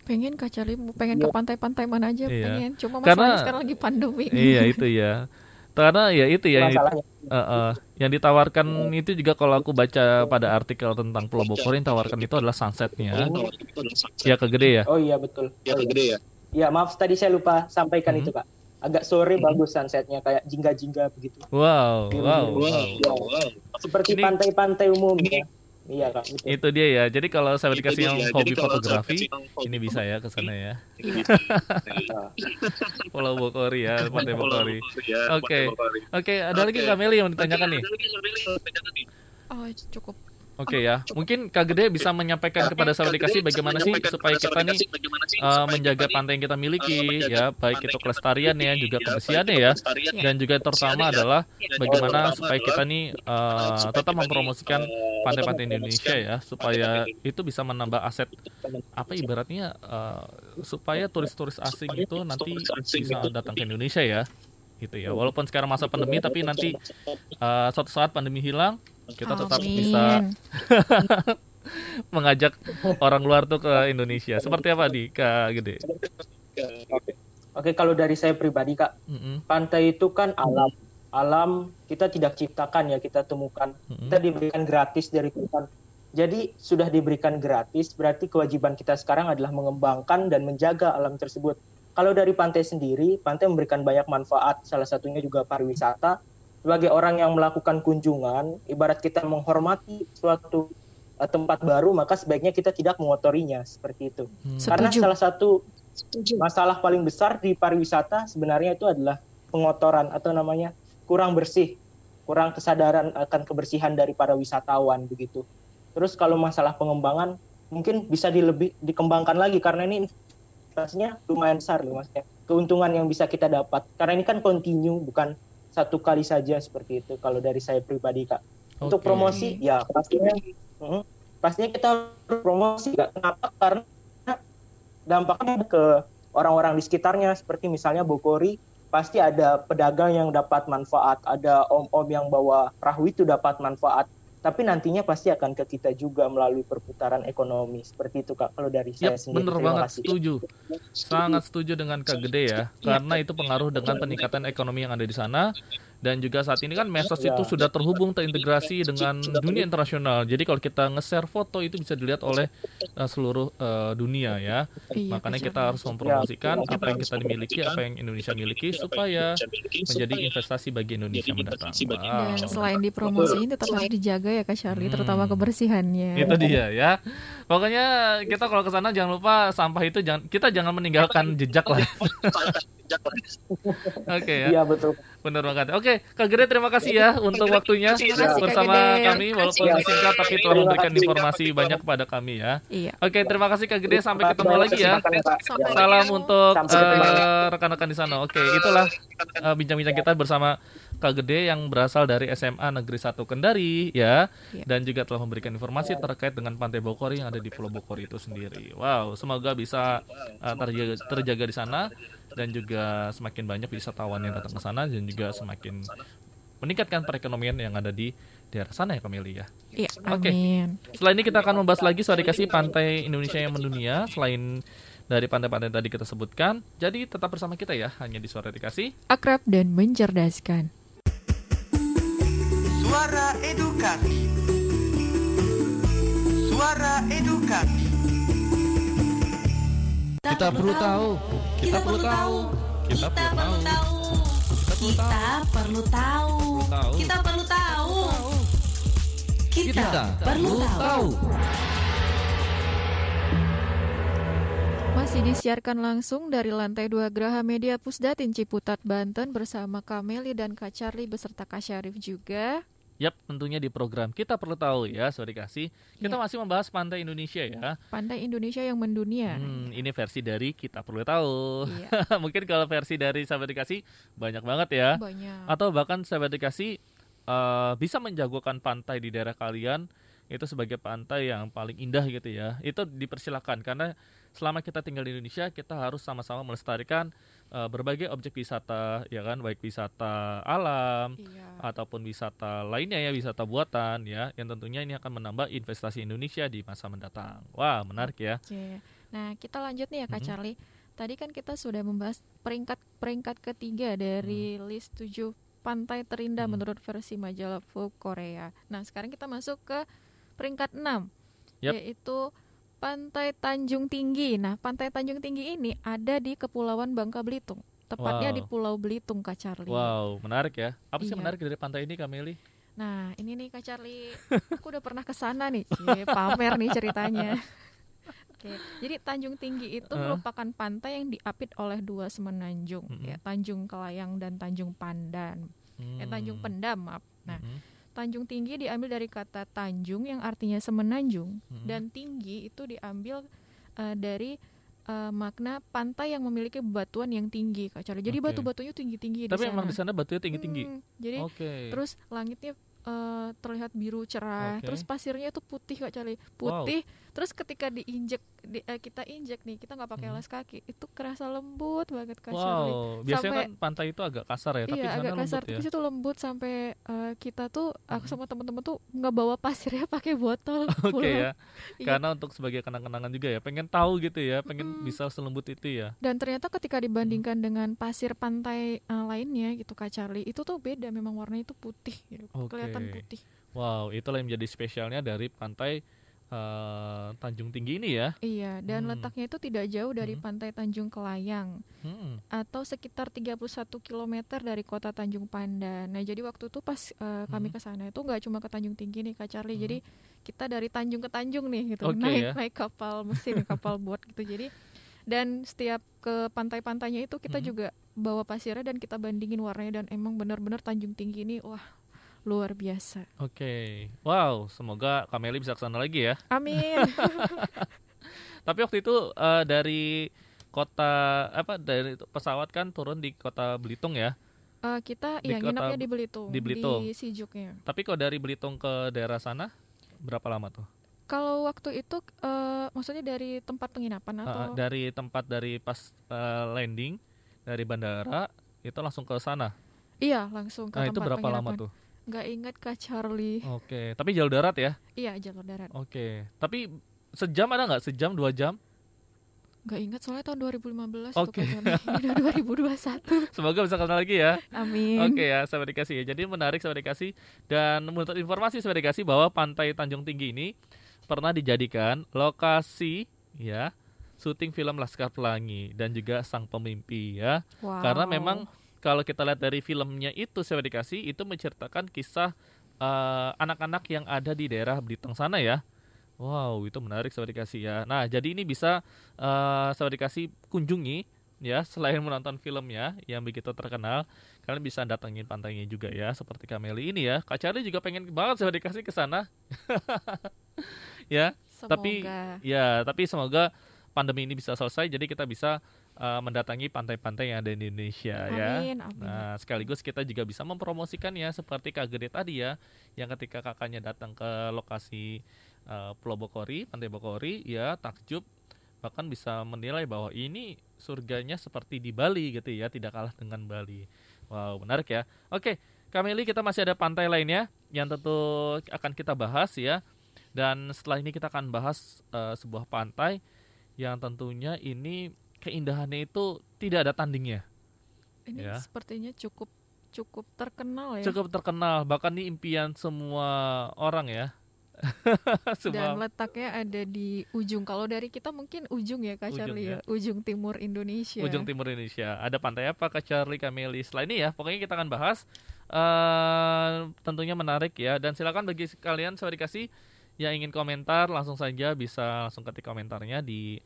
Pengen Kak Charlie pengen ke pantai-pantai mana aja Iya. pengen. Cuma Karena- masalahnya sekarang lagi pandemi. iya itu ya. Karena ya itu ya yang, masalahnya eh, eh, yang ditawarkan itu juga kalau aku baca pada artikel tentang Pulau Bokor yang tawarkan itu adalah sunsetnya. Ya Kak Gede ya. oh iya betul oh, iya. ya maaf tadi saya lupa sampaikan Hmm. itu kak agak sore bagus sunsetnya kayak jingga-jingga begitu Wow, Iya, wow, iya. wow. Ya, seperti pantai-pantai umum ya iya kak betul. Itu dia ya. Jadi kalau saya dikasih yang hobi fotografi, ini bisa ya ke sana ya. <laughs> Pulau Bokori ya, Pantai Bokori. Oke. Oke, ada lagi Kak Meli yang mau ditanyakan nih? Oh, cukup. Oke ya, mungkin Kak Gede bisa menyampaikan kepada sahabat dikasih bagaimana sih supaya kita nih uh, menjaga pantai yang kita miliki ya, baik itu kelestarian ya, juga kebersihannya ya, dan juga terutama adalah bagaimana supaya kita nih uh, tetap mempromosikan pantai-pantai Indonesia ya, supaya itu bisa menambah aset apa ibaratnya uh, supaya turis-turis asing itu nanti bisa datang ke Indonesia ya gitu ya. Walaupun sekarang masa pandemi, tapi nanti uh, suatu saat pandemi hilang, kita tetap Amin. bisa <laughs> mengajak orang luar tuh ke Indonesia. Seperti apa di Kak Gede? Oke, kalau dari saya pribadi Kak, Mm-mm. pantai itu kan alam. Alam kita tidak ciptakan ya, kita temukan. Mm-mm. Kita diberikan gratis dari Tuhan. Jadi sudah diberikan gratis, berarti kewajiban kita sekarang adalah mengembangkan dan menjaga alam tersebut. Kalau dari pantai sendiri, pantai memberikan banyak manfaat, salah satunya juga pariwisata. Sebagai orang yang melakukan kunjungan, ibarat kita menghormati suatu eh, tempat baru, maka sebaiknya kita tidak mengotorinya, seperti itu. Hmm. Karena Setuju. salah satu masalah paling besar di pariwisata sebenarnya itu adalah pengotoran atau namanya kurang bersih, kurang kesadaran akan kebersihan dari para wisatawan begitu. Terus kalau masalah pengembangan mungkin bisa dilebih dikembangkan lagi karena ini investasinya lumayan besar loh mas ya. Keuntungan yang bisa kita dapat karena ini kan continue bukan satu kali saja seperti itu kalau dari saya pribadi kak. Untuk Oke. promosi ya pastinya mm, pastinya kita promosi Kak. Kenapa? Karena dampaknya ke orang-orang di sekitarnya seperti misalnya Bokori pasti ada pedagang yang dapat manfaat, ada om-om yang bawa perahu itu dapat manfaat. Tapi nantinya pasti akan ke kita juga melalui perputaran ekonomi. Seperti itu Kak kalau dari saya Yap, sendiri. bener Terima banget, kasih. setuju. Sangat setuju dengan Kak Gede ya, karena itu pengaruh dengan peningkatan ekonomi yang ada di sana. Dan juga saat ini kan medsos Ya. itu sudah terhubung, terintegrasi dengan dunia internasional. Jadi kalau kita nge-share foto itu bisa dilihat oleh uh, seluruh uh, dunia ya. Iya, Makanya Kak kita harus mempromosikan apa yang kita miliki, apa yang Indonesia miliki supaya menjadi investasi bagi Indonesia mendatang. Wow. Dan selain dipromosiin tetap harus dijaga ya Kak Charlie, terutama Hmm. kebersihannya. Itu dia ya. Pokoknya kita kalau ke sana jangan lupa sampah itu jangan kita jangan meninggalkan jejak lah. Oke ya. Iya betul. Benar banget. Oke, Kak Gede terima kasih ya untuk waktunya Kak bersama Gede. kami walaupun Terima singkat tapi telah memberikan informasi banyak kepada kami ya. Iya. Oke, terima kasih Kak Gede sampai ketemu lagi ya. Sampai Salam untuk eh, rekan-rekan di sana. Oke, itulah eh, bincang-bincang kita bersama Kak Gede yang berasal dari SMA Negeri 1 Kendari ya Iya. dan juga telah memberikan informasi terkait dengan Pantai Bokori yang ada di Pulau Bokori itu sendiri. Wow, semoga bisa eh, terjaga, terjaga di sana dan juga semakin banyak wisatawan yang datang ke sana dan juga semakin meningkatkan perekonomian yang ada di daerah sana ya Kameli ya. Iya, Oke. amin. Setelah ini kita akan membahas lagi soal dikasih pantai Indonesia yang mendunia selain dari pantai-pantai tadi kita sebutkan. Jadi tetap bersama kita ya hanya di suara dikasih. Akrab dan mencerdaskan. Suara edukasi. Suara edukasi. Kita perlu tahu. Kita perlu tahu. Kita Kita perlu tahu. Kita perlu tahu. tahu. Kita perlu tahu. Kita perlu tahu. Masih disiarkan langsung dari lantai 2 Graha Media Pusdatin Ciputat, Banten bersama Kameli dan Kak Charlie beserta Kak Syarif juga. Yap, tentunya di program kita perlu tahu ya, suara dikasih. Kita Ya. masih membahas pantai Indonesia ya. Pantai Indonesia yang mendunia. Hmm, ini versi dari kita perlu tahu. Iya. <laughs> Mungkin kalau versi dari sahabat dikasih banyak banget ya. Banyak. Atau bahkan sahabat dikasih eh, bisa menjagokan pantai di daerah kalian itu sebagai pantai yang paling indah gitu ya. Itu dipersilakan karena selama kita tinggal di Indonesia kita harus sama-sama melestarikan eh, berbagai objek wisata ya kan, baik wisata alam Iya. ataupun wisata lainnya ya, wisata buatan ya, yang tentunya ini akan menambah investasi Indonesia di masa mendatang. Wah, menarik ya. Oke. Nah, kita lanjut nih ya Kak Mhm. Charlie. Tadi kan kita sudah membahas peringkat peringkat ketiga dari Hmm. list 7 pantai terindah menurut versi majalah Vogue Korea. Nah, sekarang kita masuk ke peringkat 6 Yap. yaitu Pantai Tanjung Tinggi. Nah, Pantai Tanjung Tinggi ini ada di Kepulauan Bangka Belitung. Tepatnya Wow. di Pulau Belitung, Kak Charlie. Wow, menarik ya. Apa sih Iya. menarik dari pantai ini, Kameli? Nah, ini nih Kak Charlie, aku udah pernah ke sana nih. Cie, pamer nih ceritanya. Oke, jadi Tanjung Tinggi itu Eh. merupakan pantai yang diapit oleh dua semenanjung, Mm-mm. ya, Tanjung Kelayang dan Tanjung Pandan. Eh, Tanjung Hmm. Pendam, maaf. Nah, Mhm. Tanjung tinggi diambil dari kata tanjung yang artinya semenanjung Mm-mm. dan tinggi itu diambil eh, dari eh, makna pantai yang memiliki batuan yang tinggi Kak Charlie. Jadi Oke. batu-batunya tinggi-tinggi Tapi emang di sana. batunya tinggi-tinggi. Hmm, jadi Oke. terus langitnya eh, terlihat biru cerah, Oke. terus pasirnya itu putih Kak Charlie. Putih. Terus ketika diinjek di- eh, kita injek nih, kita nggak pakai Mhm. alas kaki, itu kerasa lembut banget Kak Charlie. Wow, biasanya Sampai- kan pantai itu agak kasar ya, tapi iya agak kasar lembut ya. tapi itu lembut sampai eh, kita tuh aku Mhm. sama temen-temen tuh nggak bawa pasirnya <laughs> pakai botol <laughs> Oke pulang. ya, Iya. karena untuk sebagai kenang-kenangan juga ya, pengen tahu gitu ya, pengen Mm-mm. bisa selembut itu ya. dan ternyata ketika dibandingkan dengan pasir pantai eh, lainnya gitu Kak Charlie itu tuh beda memang warnanya itu putih gitu. Oke. kelihatan putih Wow, itulah yang menjadi spesialnya dari pantai eh, Tanjung Tinggi ini ya. iya dan Hmm. letaknya itu tidak jauh dari Hmm. pantai Tanjung Kelayang Hmm. atau sekitar 31 km dari kota Tanjung Pandan. Nah, jadi waktu itu pas eh, kami Hmm. ke sana itu nggak cuma ke Tanjung Tinggi nih Kak Charlie. Hmm. Jadi kita dari Tanjung ke Tanjung nih gitu. Oke, naik ya. naik kapal mesin, <laughs> kapal boat gitu. Jadi dan setiap ke pantai-pantainya itu kita Hmm. juga bawa pasirnya dan kita bandingin warnanya dan emang benar-benar Tanjung Tinggi ini wah luar biasa. Oke, wow, semoga Kameli bisa ke sana lagi ya. Amin. <laughs> Tapi waktu itu eh, dari kota apa dari pesawat kan turun di kota Belitung ya. Eh, kita Di ya nginapnya di Belitung, di Belitung. di Sijuknya. Tapi kalau dari Belitung ke daerah sana berapa lama tuh? Kalau waktu itu eh, maksudnya dari tempat penginapan atau dari tempat dari pas eh, landing dari bandara itu langsung ke sana. Iya, langsung ke Nah, itu tempat berapa lama penginapan. tuh? Nggak ingat Kak Charlie. Oke, tapi jalur darat ya? Iya, jalur darat. Oke, tapi sejam ada nggak? Sejam, dua jam? Nggak ingat soalnya tahun 2015 Oke. Ini <laughs> udah 2021. Semoga bisa ke sana lagi ya. Amin. Oke ya, sahabat dikasih ya. Jadi menarik sahabat dikasih dan menurut informasi sahabat dikasih bahwa pantai Tanjung Tinggi ini pernah dijadikan lokasi ya syuting film Laskar Pelangi dan juga Sang Pemimpi ya. Wow. Karena memang kalau kita lihat dari filmnya itu sahabat dikasih itu menceritakan kisah eh, anak-anak yang ada di daerah Belitung sana ya. Wow, itu menarik sahabat dikasih ya. Nah, jadi ini bisa eh sahabat dikasih kunjungi ya selain menonton filmnya yang begitu terkenal, kalian bisa datengin pantainya juga ya seperti Kameli ini ya. Kak Charlie juga pengen banget sahabat dikasih ke sana. <laughs> ya, Semoga. tapi ya, tapi semoga pandemi ini bisa selesai jadi kita bisa eh, mendatangi pantai-pantai yang ada di Indonesia ya. Amin, amin. Nah, sekaligus kita juga bisa mempromosikan ya seperti Kak Gede tadi ya, yang ketika kakaknya datang ke lokasi eh, Pulau Bokori, Pantai Bokori, ya takjub bahkan bisa menilai bahwa ini surganya seperti di Bali gitu ya, tidak kalah dengan Bali. Wow, menarik ya. Oke, Kameli kita masih ada pantai lainnya yang tentu akan kita bahas ya. Dan setelah ini kita akan bahas eh, sebuah pantai yang tentunya ini keindahannya itu tidak ada tandingnya. Ini ya. sepertinya cukup cukup terkenal ya. cukup terkenal bahkan ini impian semua orang ya <laughs> Dan semua letaknya ada di ujung. Kalau dari kita mungkin ujung ya Kak Ujung Charlie ya. ya. Ujung timur Indonesia. ujung timur Indonesia ada pantai apa Kak Charlie Kameli setelah ini ya pokoknya kita akan bahas eh tentunya menarik ya dan silakan bagi kalian saya dikasih yang ingin komentar langsung saja bisa langsung ketik komentarnya di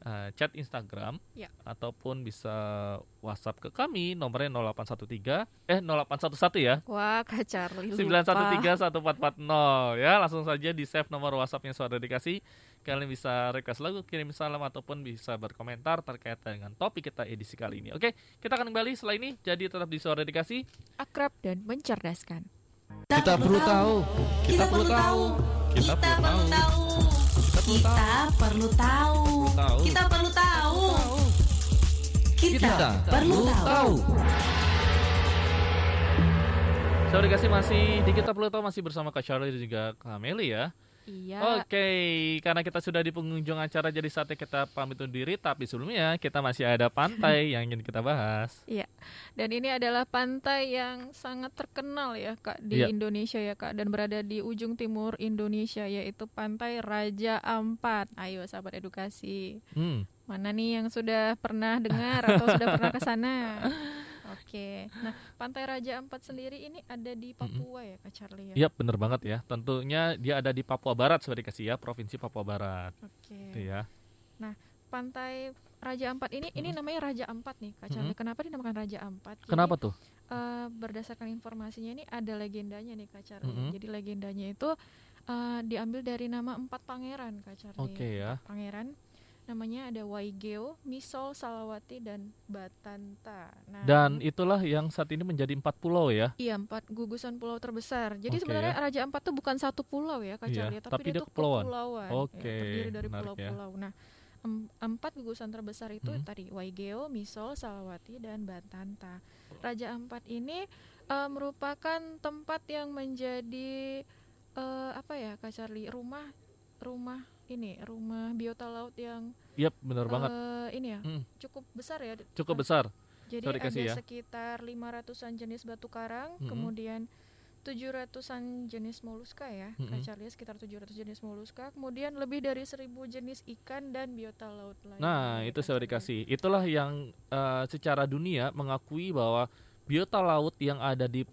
eh, chat Instagram Ya. ataupun bisa WhatsApp ke kami nomornya 0813 eh 0811 ya Wah, Kak Charlie lupa. 9131440 ya langsung saja di save nomor WhatsAppnya suara dikasih kalian bisa request lagu kirim salam ataupun bisa berkomentar terkait dengan topik kita edisi kali ini oke kita akan kembali setelah ini jadi tetap di suara dikasih Akrab dan mencerdaskan. Kita perlu tahu. Kita perlu tahu. Kita Kita perlu perlu tahu. Kita perlu tahu. Tahu. Kita perlu tahu. Kita perlu tahu. suara dikasih masih di kita perlu tahu masih bersama Kak Charlie dan juga Kak Meli ya Iya. Oke, karena kita sudah di pengunjung acara jadi saatnya kita pamit undur diri, tapi sebelumnya kita masih ada pantai <laughs> yang ingin kita bahas. Iya. Dan ini adalah pantai yang sangat terkenal ya Kak di Iya. Indonesia ya Kak dan berada di ujung timur Indonesia yaitu Pantai Raja Ampat. Ayo sahabat edukasi. Hmm. Mana nih yang sudah pernah dengar atau sudah pernah ke sana? <laughs> Oke. Nah, Pantai Raja Ampat sendiri ini ada di Papua ya Kak Charlie ya? Iya bener banget ya. Tentunya dia ada di Papua Barat seperti dikasih ya, provinsi Papua Barat. Oke. Itu ya. Pantai Raja Ampat ini ini namanya Raja Ampat nih Kak Charlie. Kenapa dinamakan Raja Ampat? Jadi, Kenapa tuh? eh, berdasarkan informasinya ini ada legendanya nih Kak Charlie. Mhm. Jadi legendanya itu eh, diambil dari nama empat pangeran Kak Charlie. Oke ya. Empat Pangeran namanya ada Waigeo, Misol, Salawati dan Batanta. Nah, Dan itulah yang saat ini menjadi empat pulau ya. Iya empat gugusan pulau terbesar. Jadi Oke, sebenarnya ya. Raja Ampat tuh bukan satu pulau ya Kak Iya, Charlie, tapi, tapi dia dia tuh kepulauan. kepulauan. Oke, ya, terdiri dari ya. pulau-pulau. Nah em- empat gugusan terbesar itu Mhm. tadi Waigeo, Misol, Salawati dan Batanta. Raja Ampat ini eh, merupakan tempat yang menjadi eh, apa ya Kak Charlie rumah rumah ini rumah biota laut yang Yap, benar banget. eh, ini ya Hmm, cukup besar ya. cukup besar. Jadi Sorry, ada ya. sekitar 500-an jenis batu karang, Mhm. kemudian 700-an jenis moluska ya. Mhm. Kak Charlie sekitar 700 jenis moluska, kemudian lebih dari 1000 jenis ikan dan biota laut lain. Nah, itu saya dikasih. Itulah yang eh, secara dunia mengakui bahwa biota laut yang ada di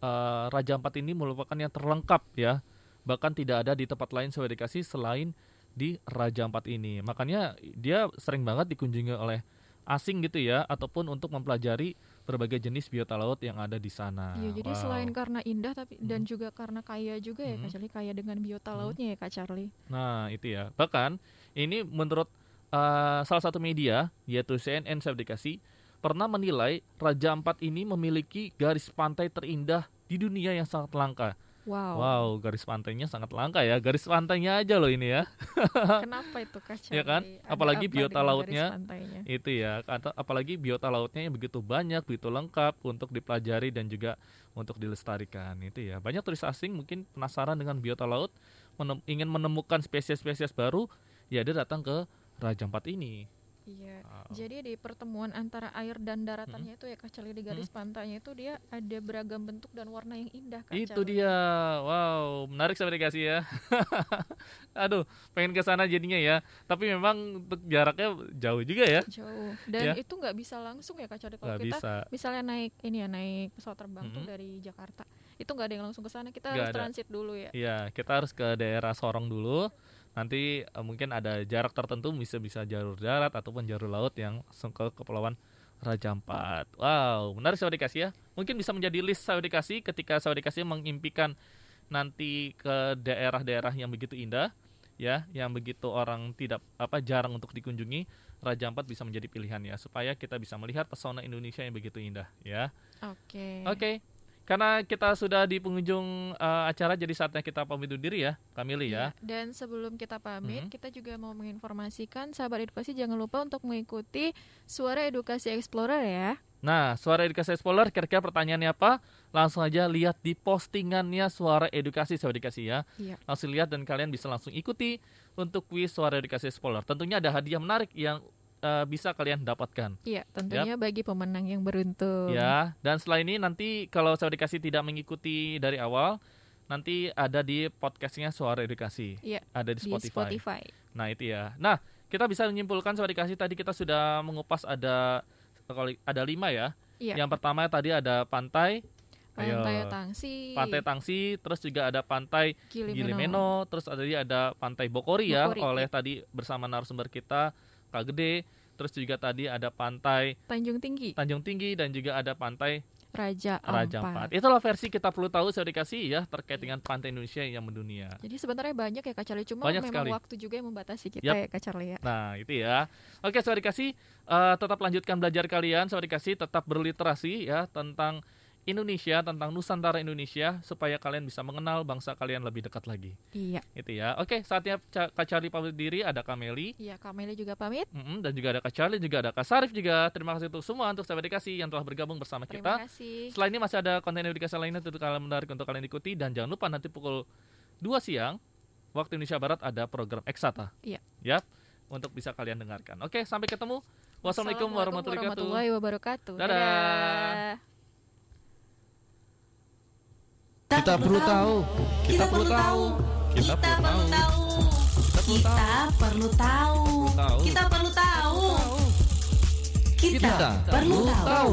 eh, Raja Ampat ini merupakan yang terlengkap ya. Bahkan tidak ada di tempat lain saya dikasih selain di Raja Ampat ini. Makanya dia sering banget dikunjungi oleh asing gitu ya ataupun untuk mempelajari berbagai jenis biota laut yang ada di sana. Iya, jadi Wow. selain karena indah tapi dan Mhm. juga karena kaya juga ya Kak Mhm. Charlie, kaya dengan biota Mhm. lautnya ya Kak Charlie. Nah, itu ya. Bahkan ini menurut uh, salah satu media yaitu CNN saya dikasih pernah menilai Raja Ampat ini memiliki garis pantai terindah di dunia yang sangat langka. Wow. Wow, garis pantainya sangat langka ya. Garis pantainya aja loh ini ya. <laughs> Kenapa itu Kak Charlie? Iya kan? Apalagi apa biota lautnya. Itu ya. Apalagi biota lautnya yang begitu banyak, begitu lengkap untuk dipelajari dan juga untuk dilestarikan. Itu ya. Banyak turis asing mungkin penasaran dengan biota laut, menem- ingin menemukan spesies-spesies baru, ya dia datang ke Raja Ampat ini. Iya. Wow. Jadi di pertemuan antara air dan daratannya itu ya Kak Charlie di garis pantainya itu dia ada beragam bentuk dan warna yang indah Kak Itu dia. Wow, menarik saya dikasih ya. <laughs> Aduh, pengen ke sana jadinya ya. Tapi memang jaraknya jauh juga ya. Jauh. Dan Ya. itu nggak bisa langsung ya Kak Charlie kalau Nggak kita bisa. misalnya naik ini ya naik pesawat terbang tuh Mhm. dari Jakarta. Itu nggak ada yang langsung ke sana, kita Nggak harus ada. transit dulu ya. Iya, kita harus ke daerah Sorong dulu. Nanti eh, mungkin ada jarak tertentu bisa bisa jalur darat ataupun jalur laut yang langsung ke kepulauan Raja Ampat. Wow, menarik saya dikasih ya. Mungkin bisa menjadi list saya dikasih ketika saya dikasih mengimpikan nanti ke daerah-daerah yang begitu indah ya, yang begitu orang tidak apa jarang untuk dikunjungi. Raja Ampat bisa menjadi pilihan ya supaya kita bisa melihat pesona Indonesia yang begitu indah ya. Oke. Oke. Karena kita sudah di penghujung eh, acara jadi saatnya kita pamit undur diri ya, Kamili ya. Iya, Dan sebelum kita pamit, Mhm. kita juga mau menginformasikan sahabat edukasi jangan lupa untuk mengikuti Suara Edukasi Explorer ya. Nah, Suara Edukasi Explorer kira-kira pertanyaannya apa? Langsung aja lihat di postingannya Suara Edukasi Suara Edukasi ya. Iya. Langsung lihat dan kalian bisa langsung ikuti untuk kuis Suara Edukasi Explorer. Tentunya ada hadiah menarik yang eh, bisa kalian dapatkan. Iya, tentunya bagi pemenang yang beruntung. Ya, dan setelah ini nanti kalau saya dikasih tidak mengikuti dari awal, nanti ada di podcastnya Suara Edukasi. Iya, Ada di di Spotify. Spotify. Nah itu ya. Nah kita bisa menyimpulkan Suara Edukasi tadi kita sudah mengupas ada ada lima ya. Iya. Yang pertama tadi ada pantai, Pantai Ayo. Tangsi, pantai Tangsi, terus juga ada pantai Gilimeno. Gilimeno, terus ada ada pantai Bokori ya Bokori, oleh iya. tadi bersama narasumber kita Kak Gede. Terus juga tadi ada pantai Tanjung Tinggi, Tanjung Tinggi dan juga ada pantai Raja Raja Ampat. Ampat. Itulah versi kita perlu tahu saya dikasih ya terkait dengan pantai Indonesia yang mendunia. Jadi sebenarnya banyak ya Kak Charlie, cuma Banyak memang sekali. waktu juga yang membatasi kita Yap. ya Kak Charlie ya. Nah, itu ya. Oke, Sobat Dikasih, eh, tetap lanjutkan belajar kalian, Sobat Dikasih, tetap berliterasi ya tentang Indonesia, tentang Nusantara Indonesia supaya kalian bisa mengenal bangsa kalian lebih dekat lagi. Iya. Itu ya. Oke, saatnya Kak Charlie pamit diri, ada Kameli, Iya, Kak Meli juga pamit. mm-mm, dan juga ada Kak Charlie, juga ada Kak Sarif juga. Terima kasih untuk semua untuk Sobat Dikasih yang telah bergabung bersama Terima kita. kasih. Selain ini masih ada konten edukasi lainnya tentu kalian menarik untuk kalian ikuti dan jangan lupa nanti pukul 2 siang waktu Indonesia Barat ada program Eksata. Iya. Ya, untuk bisa kalian dengarkan. Oke, sampai ketemu. Wassalamualaikum warahmatullahi wabarakatuh. warahmatullahi wabarakatuh. Dadah. Kita perlu tahu. Kita perlu tahu. Kita perlu tahu. Kita perlu tahu. Tahu. Kita perlu tahu. Kita perlu tahu. tahu.